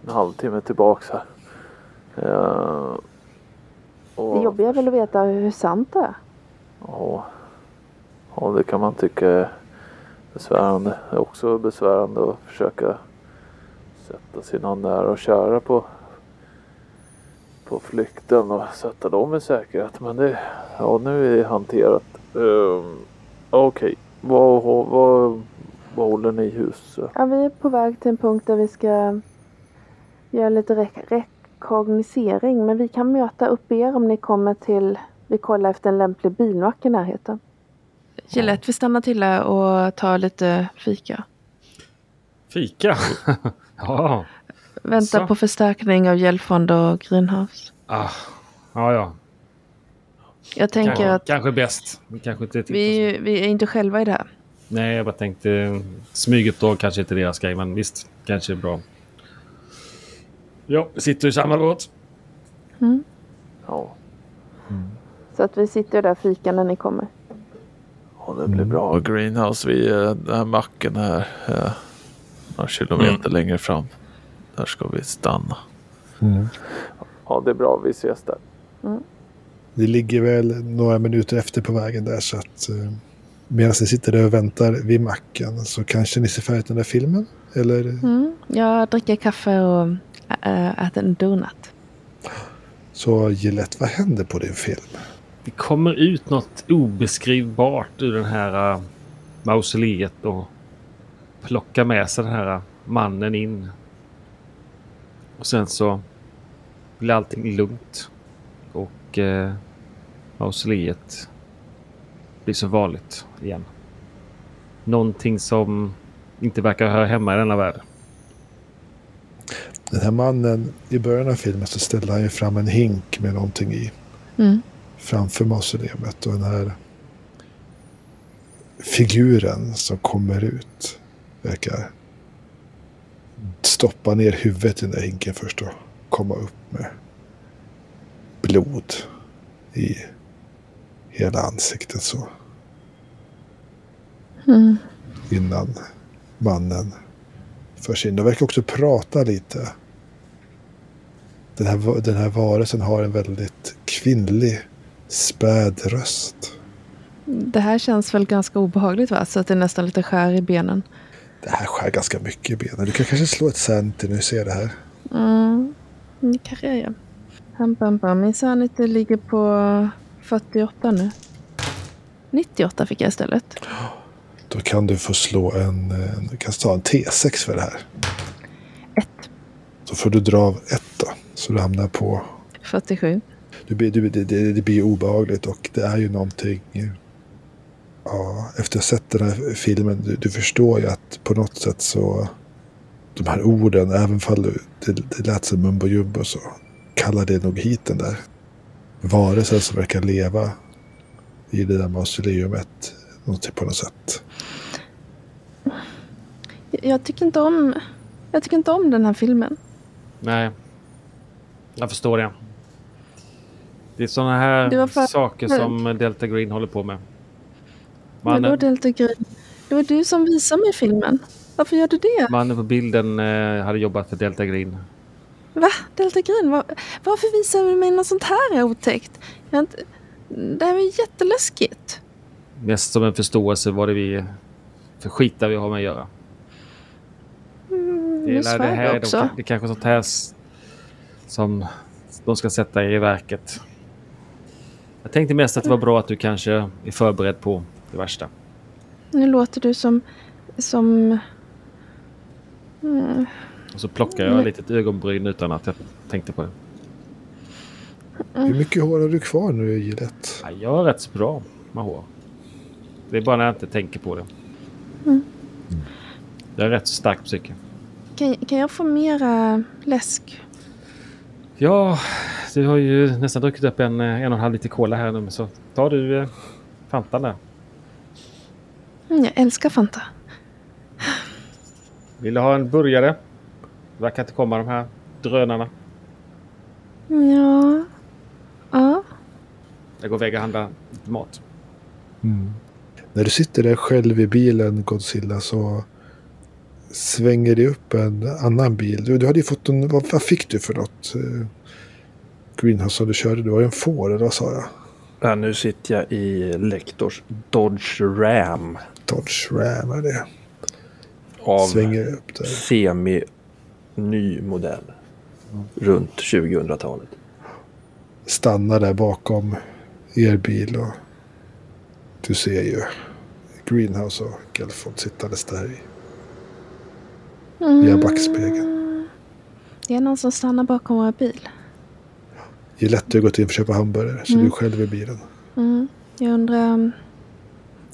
en halvtimme tillbaks här. Eh, och- Det jobbiga är väl att veta hur sant det är. Ja, ja, det kan man tycka är besvärande. Det är också besvärande att försöka sätta sina nära och kära på, på flykten och sätta dem i säkerhet. Men det, ja, nu är det hanterat. Um, Okej, vad, vad, vad håller ni i hus? Ja, vi är på väg till en punkt där vi ska göra lite rek- rekognosering. Men vi kan möta upp er om ni kommer till... Vi kollar efter en lämplig bilmack i närheten. Gillette, vi stannar till här och tar lite fika. Fika? ja. Väntar Så. på förstärkning av Gelfond och Greenhouse. Ah. Ja, ja. Jag tänker Kanske, att kanske bäst. Vi kanske inte vi, vi är inte själva i det här. Nej, jag bara tänkte smyguppdrag kanske inte deras grej, men visst, kanske är bra. Ja, vi sitter i samma båt. Ja, Så att vi sitter där och fikar när ni kommer. ja det blir bra. Greenhouse vid eh, den här macken här. eh, Några kilometer längre fram. Där ska vi stanna. Ja, det är bra. Vi ses där. Det ligger väl några minuter efter på vägen där så att eh, Medan ni sitter där och väntar vid macken så kanske ni ser färdigt den där filmen? Eller? Mm. Jag dricker kaffe och äh, äter en donut. Så Gillette, vad händer på din film? Det kommer ut något obeskrivbart ur den här uh, mausoleet och plockar med sig den här mannen in. Och sen så blir allting lugnt. Och uh, mausoleet blir som vanligt igen. Någonting som inte verkar höra hemma i denna värld. Den här mannen, i början av filmen så ställde han ju fram en hink med någonting i. Mm. Framför mausoleet. Och den här figuren som kommer ut verkar stoppa ner huvudet i den där hinken först och komma upp med blod i hela ansiktet så. Mm. Innan mannen förs in. De verkar också prata lite. Den här, den här varelsen har en väldigt kvinnlig späd röst. Det här känns väl ganska obehagligt va? Så att det är nästan lite skär i benen. Det här skär ganska mycket i benen. Du kan kanske slå ett cent när du ser det här. Mm. Det kanske jag gör. Bam, bam, bam. Min sanity ligger på 48 nu. 98 fick jag istället. Då kan du få slå en, du kan ta en T6 för det här. Ett. Så får du dra av ett då. Så du hamnar på... 47. Det blir, det, det, det blir obehagligt och det är ju någonting... Ja, efter att ha sett den här filmen, du, du förstår ju att på något sätt så... De här orden, även fall det, det lät som mumbo jumbo så kallar det nog hit den där varelsen som verkar leva i det där mausoleumet. Något på något sätt. Jag, tycker inte om... Jag tycker inte om den här filmen. Nej. Jag förstår det. Det är sådana här för- saker som Delta Green håller på med. Vadå Mannen, Delta Green? Det var du som visade mig filmen. Varför gör du det? mannen på bilden eh, hade jobbat för Delta Green. Va? Delta Green? Var, varför visar du mig något sånt här otäckt? Jag inte, det här var jätteläskigt. Mest som en förståelse vad det vi för skitar vi har med att göra. Mm, Det, är, det, här är också. de, det är kanske sånt här som de ska sätta i verket. Jag tänkte mest att det var bra att du kanske är förberedd på det värsta. Nu låter du som... som mm, Och så plockar jag Mm. lite ett ögonbryn utan att jag tänkte på det. Hur mycket hår har du kvar nu Gillette? Ja, jag är rätt så bra med hår. Det är bara när jag inte tänker på det. Mm. Jag är rätt så stark psyke. kan, kan jag få mera läsk? Ja, du har ju nästan druckit upp en, en och en halv liter cola här nu. Så tar du eh, Fantan där. Mm, jag älskar Fanta. Vill du ha en burgare? Det verkar inte komma de här drönarna. Ja. Ja. Jag går iväg och handlar mat. När du sitter där själv i bilen Godzilla så svänger det upp en annan bil. Du, du hade ju fått en, vad, vad fick du för något? Eh, greenhouse som du körde? Du var ju en Ford eller vad sa jag? Ja, nu sitter jag i Lektors Dodge Ram. Dodge Ram är det. Av Svänger upp där. semi-ny modell. Runt 2000-talet. Stannar där bakom er bil och du ser ju Greenhouse och Gelfond sittandes där i. Via backspegeln. Det är någon som stannar bakom vår bil. Gillette har gått in för att köpa hamburgare så du är själv i bilen. Mm. Jag undrar...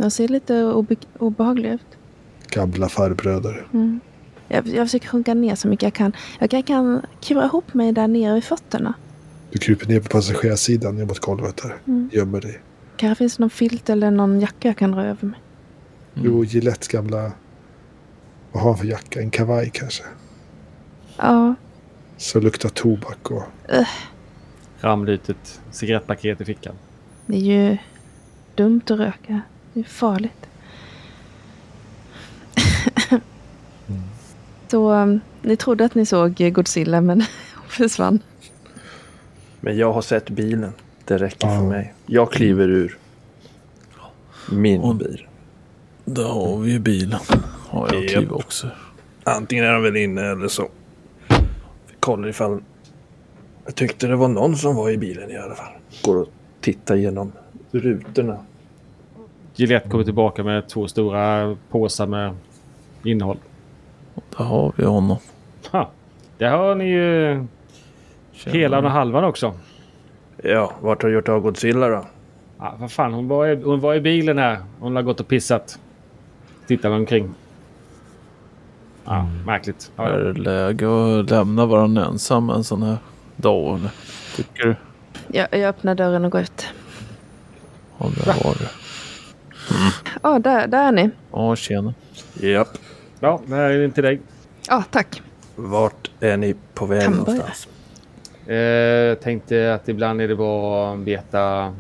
Jag ser lite obe obehaglig ut. Gamla farbröder. Mm. Jag, jag försöker sjunka ner så mycket jag kan. Jag kan, kan kura ihop mig där nere vid fötterna. Du kryper ner på passagerarsidan ner mot golvet där. Mm. Gömmer dig. Kanske finns det någon filt eller någon jacka jag kan dra över mig. Jo, Gillettes gamla... Vad har han för jacka? En kavaj kanske? Ja. Så luktar tobak och... Ut ett cigarettpaket i fickan. Det är ju dumt att röka. Det är farligt. Så um, ni trodde att ni såg Godzilla men hon försvann. Men jag har sett bilen. Det räcker Ja. för mig. Jag kliver ur min Och- bil. Där har vi ju bilen. Har jag Japp. kliv också. Antingen är de väl inne eller så. Vi kollar ifall... Jag tyckte det var någon som var i bilen i alla fall. Går och tittar igenom rutorna. Gillette kommer tillbaka med två stora påsar med innehåll. Där har vi honom. Ha, där har ni ju Tjena. hela och halvan också. Ja, vart har du gjort av Godzilla då? Ja, vad fan, hon var, i, hon var i bilen här. Hon har gått och pissat. Tittar omkring. Ja, märkligt. Ja, Är ja. det läge att lämna varandra ensam en sån här dag eller? Tycker du? Jag, jag öppnar dörren och går ut. Ja, där var det. Ja, där, där är ni. Ja, tjena. Japp. ja det är inte dig. Ja, tack. Vart är ni på väg Kan någonstans? Eh, tänkte att ibland är det bra att veta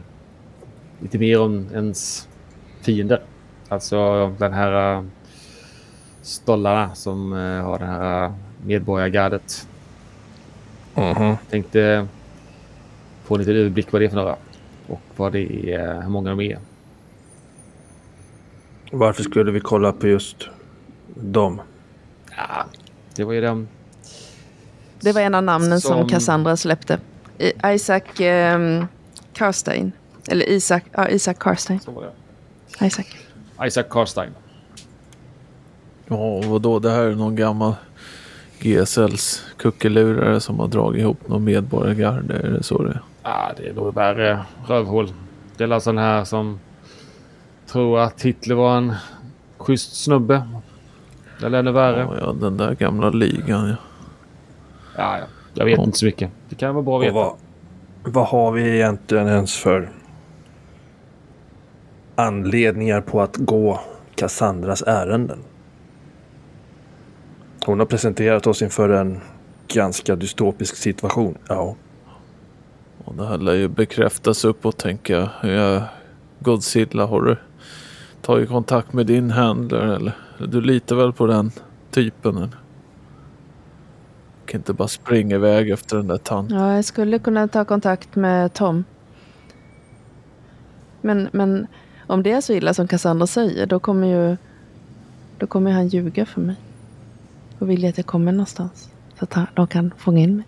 lite mer om ens fiender. Alltså den här uh, stollarna som eh, har det här uh, medborgargardet. Mhm. Tänkte få en liten överblick vad det är för några. Och vad det är, hur många de är. Varför skulle vi kolla på just dem? Ja, det var ju den. Det var en av namnen som, Som- Cassandra släppte. Isaac um, Karstein. Eller Isaac, ja, Isaac Karstein. Så var det. Isaac. Isaac Karstein. Ja, vadå? Det här är någon gammal GSLs kuckelurare som har dragit ihop någon medborgargarde. Är det så det är? Ja, det är nog värre rövhål. Det är alltså den här som tror att Hitler var en schysst snubbe. Eller ännu värre. Ja, ja, den där gamla ligan ja. Ja, ja. Jag vet Ja. inte så mycket. Det kan vara bra att veta. vad, vad har vi egentligen ens för anledningar på att gå Cassandras ärenden? Hon har presenterat oss inför en ganska dystopisk situation. Ja, Och det här lär ju bekräftas uppåt tänker jag Godzilla, har du tagit kontakt med din handler eller? Du litar väl på den typen eller? Kan inte bara springa iväg efter den där tanten. Ja, jag skulle kunna ta kontakt med Tom. Men, men om det är så illa som Cassandra säger, då kommer ju då kommer han ljuga för mig. Och vilja att jag kommer någonstans. Så att han- de kan fånga in mig.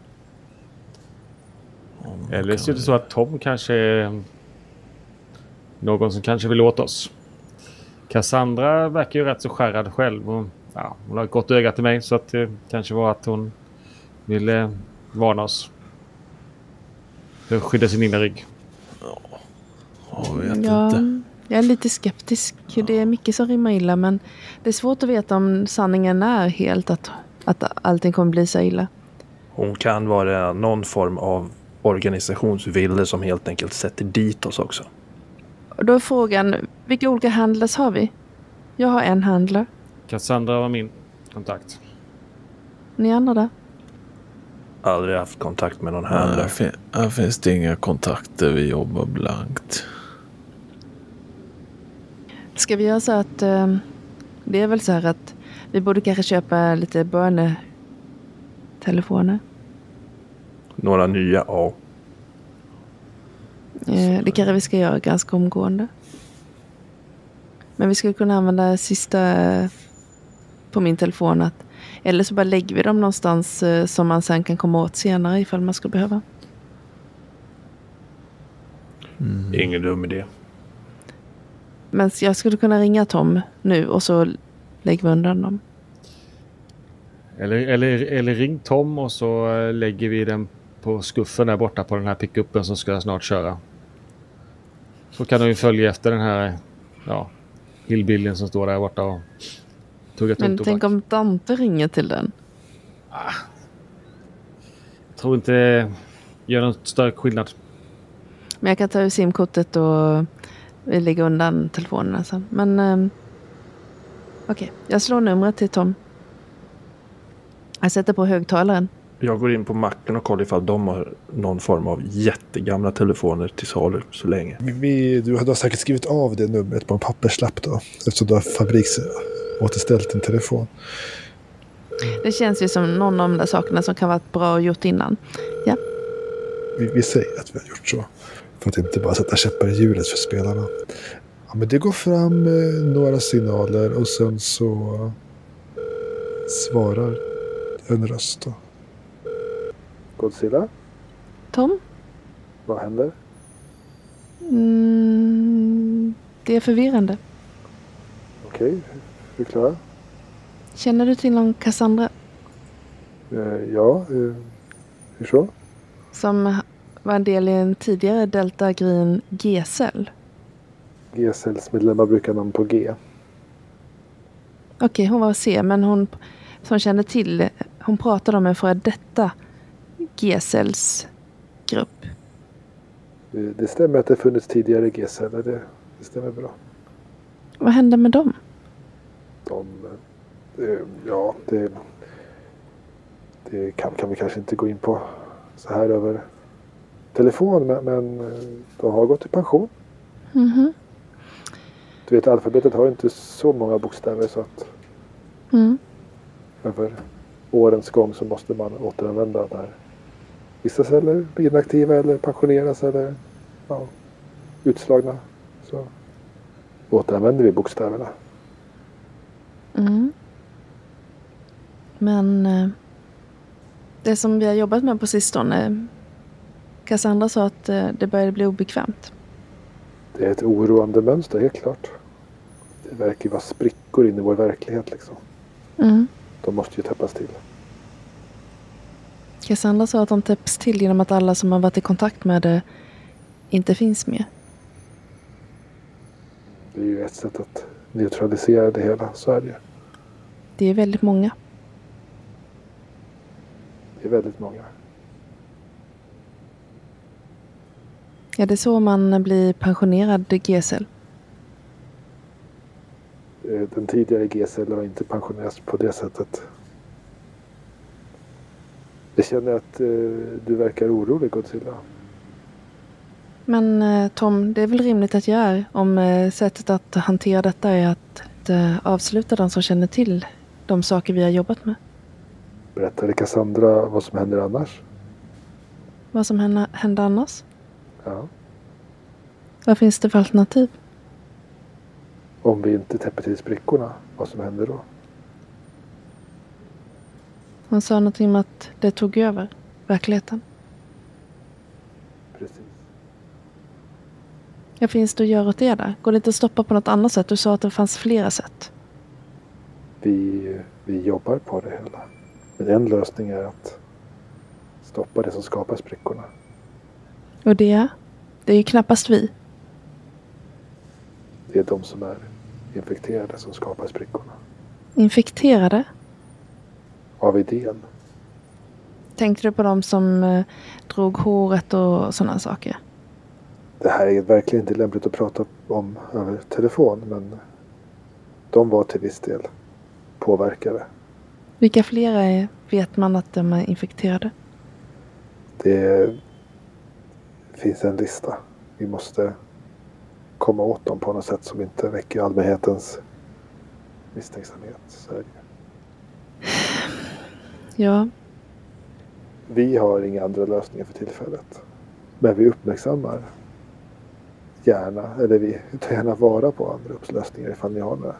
Eller så är det så att Tom kanske är någon som kanske vill åt oss. Cassandra verkar ju rätt så skärrad själv. Och, ja, hon har ett gott öga till mig så att det kanske var att hon ville varna oss. För att skydda sin inre rygg. Jag vet ja, inte. jag är lite skeptisk. Det är mycket som rimmar illa, men det är svårt att veta om sanningen är helt att, att allting kommer bli så illa. hon kan vara någon form av organisationsvilde som helt enkelt sätter dit oss också. Och då är frågan, vilka olika handlers har vi? Jag har en handler. Cassandra var min kontakt. Ni andra där? Aldrig haft kontakt med någon Nej, Här, här finns det inga kontakter. Vi jobbar blankt. Ska vi göra så att eh, det är väl så här att vi borde kanske köpa lite burner-telefoner. Några nya, ja. Eh, det kanske vi ska göra ganska omgående. Men vi skulle kunna använda sista på min telefon. Att, eller så bara lägger vi dem någonstans eh, som man sen kan komma åt senare ifall man skulle behöva. Ingen dum idé. Men jag skulle kunna ringa Tom nu och så lägger vi undan dem. Eller, eller, eller ring Tom och så eh, lägger vi den på skuffen där borta på den här pickuppen som ska snart köra. Så kan de ju följa efter den här ja, hillbillen som står där borta och tuggar Men tunt tänk tobak. om Dante ringer till den. Jag tror inte det gör någon större skillnad. Men jag kan ta ur simkortet och vi lägger undan telefonerna sen. Men um, okej, jag slår numret till Tom. Jag sätter på högtalaren. Jag går in på macken och kollar ifall de har någon form av jättegamla telefoner till salu så länge. Vi, du har säkert skrivit av det numret på en papperslapp då. Eftersom du har fabriksåterställt din telefon. Det känns ju som någon av de där sakerna som kan vara bra gjort innan. Ja, Vi, vi säger att vi har gjort så. För att inte bara sätta käppar i hjulet för spelarna. Ja, men det går fram eh, några signaler och sen så svarar en röst. Då. Godzilla, Tom? vad händer? Mm, det är förvirrande. Okej, förklara. Känner du till någon Cassandra Eh, ja, eh, hur så? som var en del i en tidigare Delta Green G-cell? G-cellsmedlemmar brukar namn på G. Okej, hon var C, men hon som kände till, hon pratade om en före detta G-cellsgrupp. Eh, Det stämmer att det funnits tidigare G-celler. Det, det stämmer bra. Vad hände med dem? De, eh, ja, det, det kan, kan vi kanske inte gå in på så här över telefon. Men, men eh, de har gått i pension. Mhm. Du vet, alfabetet har inte så många bokstäver så att Mm. över årens gång så måste man återanvända när vissa celler blir inaktiva eller pensioneras eller ja, utslagna. Så återanvänder vi bokstäverna. Mm. Men eh, det som vi har jobbat med på sistone, Cassandra sa att eh, det började bli obekvämt. Det är ett oroande mönster, helt klart. Det verkar ju vara sprickor in i vår verklighet liksom. Mm. De måste ju täppas till. Cassandra sa att de täpps till genom att alla som har varit i kontakt med det inte finns mer. Det är ju ett sätt att neutralisera det hela, så är det ju. Det är väldigt många. Det är väldigt många. Är det så man blir pensionerad G-cell? Eh, Den tidigare G-cellen har inte pensionerats på det sättet. Jag känner att eh, du verkar orolig, Godzilla. Men eh, Tom, det är väl rimligt att jag är om eh, sättet att hantera detta är att eh, avsluta de som känner till de saker vi har jobbat med. Berättade Cassandra vad som händer annars? Vad som händer, annars? Ja. Vad finns det för alternativ? Om vi inte täpper till sprickorna, vad som händer då? Hon sa någonting om att det tog över verkligheten. Precis. Vad finns det att göra åt det där? Går det inte att stoppa på något annat sätt? Du sa att det fanns flera sätt. Vi, vi jobbar på det hela. Men en lösning är att stoppa det som skapar sprickorna. Och det, det är ju knappast vi. Det är de som är infekterade som skapar sprickorna. Infekterade? Av idén. Tänkte du på de som eh, drog håret och sådana saker? Det här är verkligen inte lämpligt att prata om över telefon. Men de var till viss del påverkade. Vilka flera är, vet man att de är infekterade? Det finns en lista. Vi måste komma åt dem på något sätt som inte väcker allmänhetens misstänksamhet. Så. Ja, Vi har inga andra lösningar för tillfället. Men vi uppmärksammar gärna, eller vi tar gärna vara på andra lösningar ifall ni har några.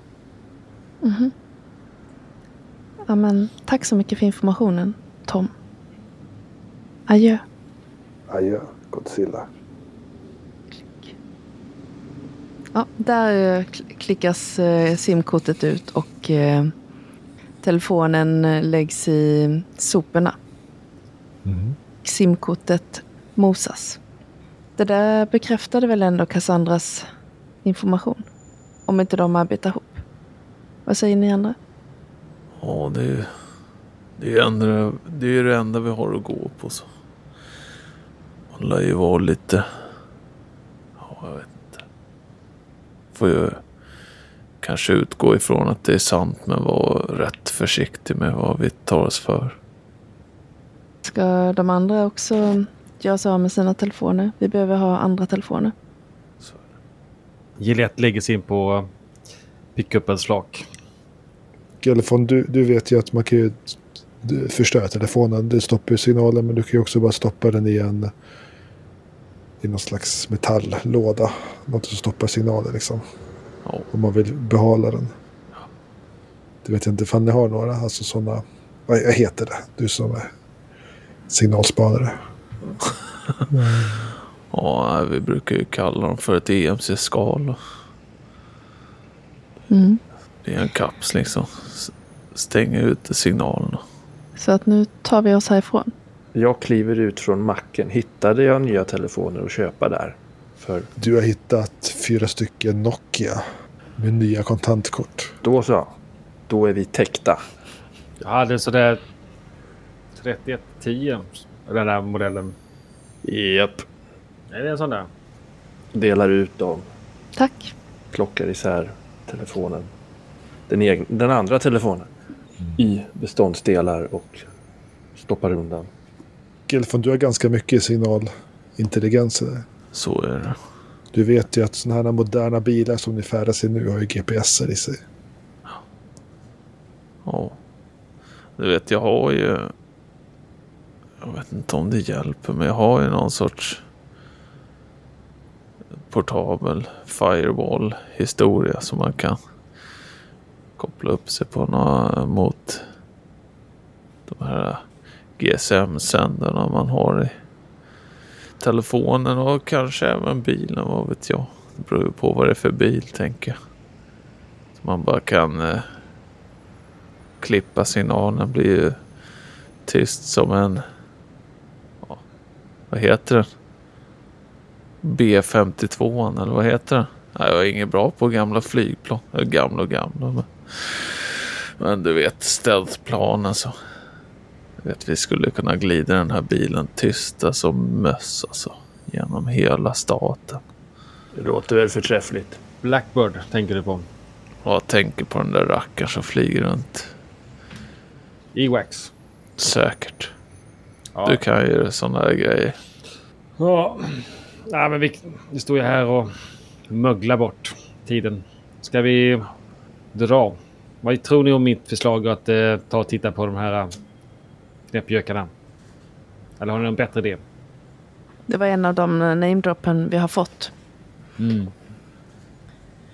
mhm. ja men, tack så mycket för informationen, Tom. Adjö. Adjö, Godzilla. Ja, där eh, kl- klickas eh, simkortet ut och eh, telefonen eh, läggs i soporna. Simkortet mosas. Det där bekräftade väl ändå Cassandras information? Om inte de arbetar ihop. Vad säger ni andra? Ja, det är det, är det, är det enda vi har att gå på. Så. Man lär ju vara lite... Ja, jag vet inte. Får ju kanske utgå ifrån att det är sant men vara rätt försiktig med vad vi tar oss för. Ska de andra också göra sig av med sina telefoner? Vi behöver ha andra telefoner. Gillette lägger sig in på pickupens flak. Telefon, du, du vet ju att man kan ju förstöra telefonen. Det stoppar ju signalen men du kan ju också bara stoppa den i en i någon slags metalllåda. Något som stoppar signaler liksom. Ja. Om man vill behålla den. Det vet jag inte ifall ni har några. Alltså sådana. Vad heter det? Du som är signalspanare. Ja, vi brukar ju kalla dem för ett EMC-skal. Mm. Det är en kaps liksom. S- Stänger ute signalerna. Så att nu tar vi oss härifrån. Jag kliver ut från macken. Hittade jag nya telefoner att köpa där? För Du har hittat fyra stycken Nokia. Med nya kontantkort. då så. Då är vi täckta. Jag hade sådär 3110. Den där modellen. Japp. Är det en sån där? Delar ut dem. Tack. Plockar isär telefonen. Den, egen, den andra telefonen. I beståndsdelar och stoppar undan. Gilfon, du har ganska mycket signalintelligens. Så är det. Du vet ju att sådana här moderna bilar som ni färdas i nu har ju GPSer i sig. Ja. Du vet, jag har ju... Jag vet inte om det hjälper, men jag har ju någon sorts portabel firewall historia som man kan koppla upp sig på mot de här GSM-sändarna man har i telefonen och kanske även bilen, vad vet jag. Det beror ju på vad det är för bil, tänker jag. Så man bara kan eh, klippa signalen blir ju tyst som en... Ja, vad heter den? B52 eller vad heter den? Nej, jag är inget bra på gamla flygplan. Gamla och gamla. Men, men du vet, stealthplanen så. Vet, vi skulle kunna glida den här bilen tysta som möss alltså. Genom hela staten. Det låter väl förträffligt. Blackbird tänker du på. Jag tänker på den där rackaren som flyger runt. E-Wax. Säkert. Ja. Du kan ju sådana där grejer. Ja. Nej, men vi, vi står ju här och möglar bort tiden. Ska vi dra? Vad tror ni om mitt förslag att eh, ta och titta på de här knäppjökarna? Eller har ni någon bättre idé? Det var en av de namedroppen vi har fått.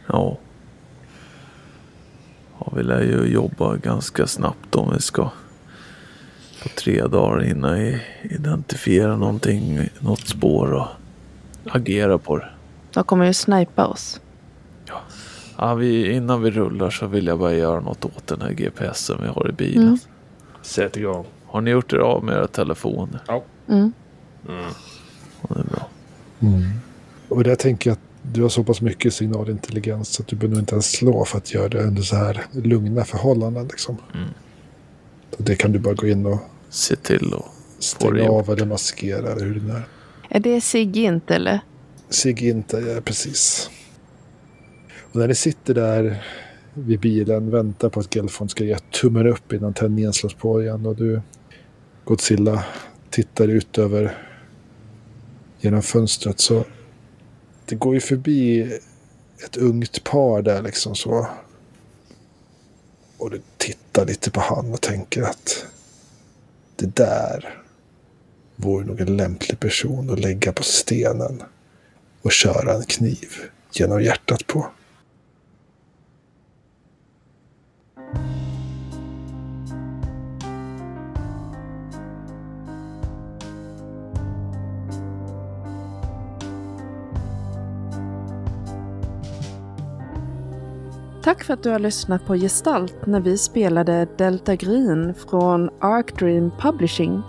Ja. ja. Vi lär ju jobba ganska snabbt om vi ska på tre dagar hinna i- identifiera någonting, något spår och agera på det. De kommer ju snipa oss. Ja, vi, innan vi rullar så vill jag bara göra något åt den här GPSen vi har i bilen. Mm. Sätt igång. Har ni gjort er av med era telefoner? Mm. Ja, det är bra. Och där tänker jag att du har så pass mycket signalintelligens så att du behöver nog inte ens slå för att göra det under så här lugna förhållanden. Liksom. Mm. Det kan du bara gå in och Se till att det stänga av eller maskera eller hur det är. Är det Sigint eller? Sig inte, ja, precis. Och när ni sitter där vid bilen, väntar på att Gelfond ska ge tummen upp innan tändningen slås på igen och du, Godzilla, tittar ut över genom fönstret så det går ju förbi ett ungt par där liksom så. Och du tittar lite på han och tänker att det där vore nog en lämplig person att lägga på stenen och köra en kniv genom hjärtat på. Tack för att du har lyssnat på Gestalt när vi spelade Delta Green från Arc Dream Publishing.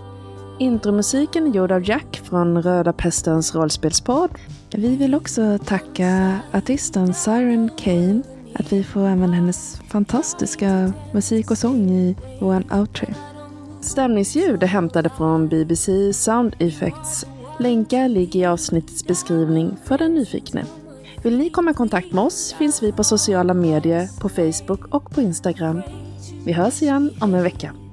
Intromusiken är gjord av Jack från Röda Pestens rollspelspodd. Vi vill också tacka artisten Siren Kane att vi får använda hennes fantastiska musik och sång i vår outro. Stämningsljud är hämtade från BBC Sound Effects. Länkar ligger i avsnittets beskrivning för den nyfikne. Vill ni komma i kontakt med oss finns vi på sociala medier, på Facebook och på Instagram. Vi hörs igen om en vecka.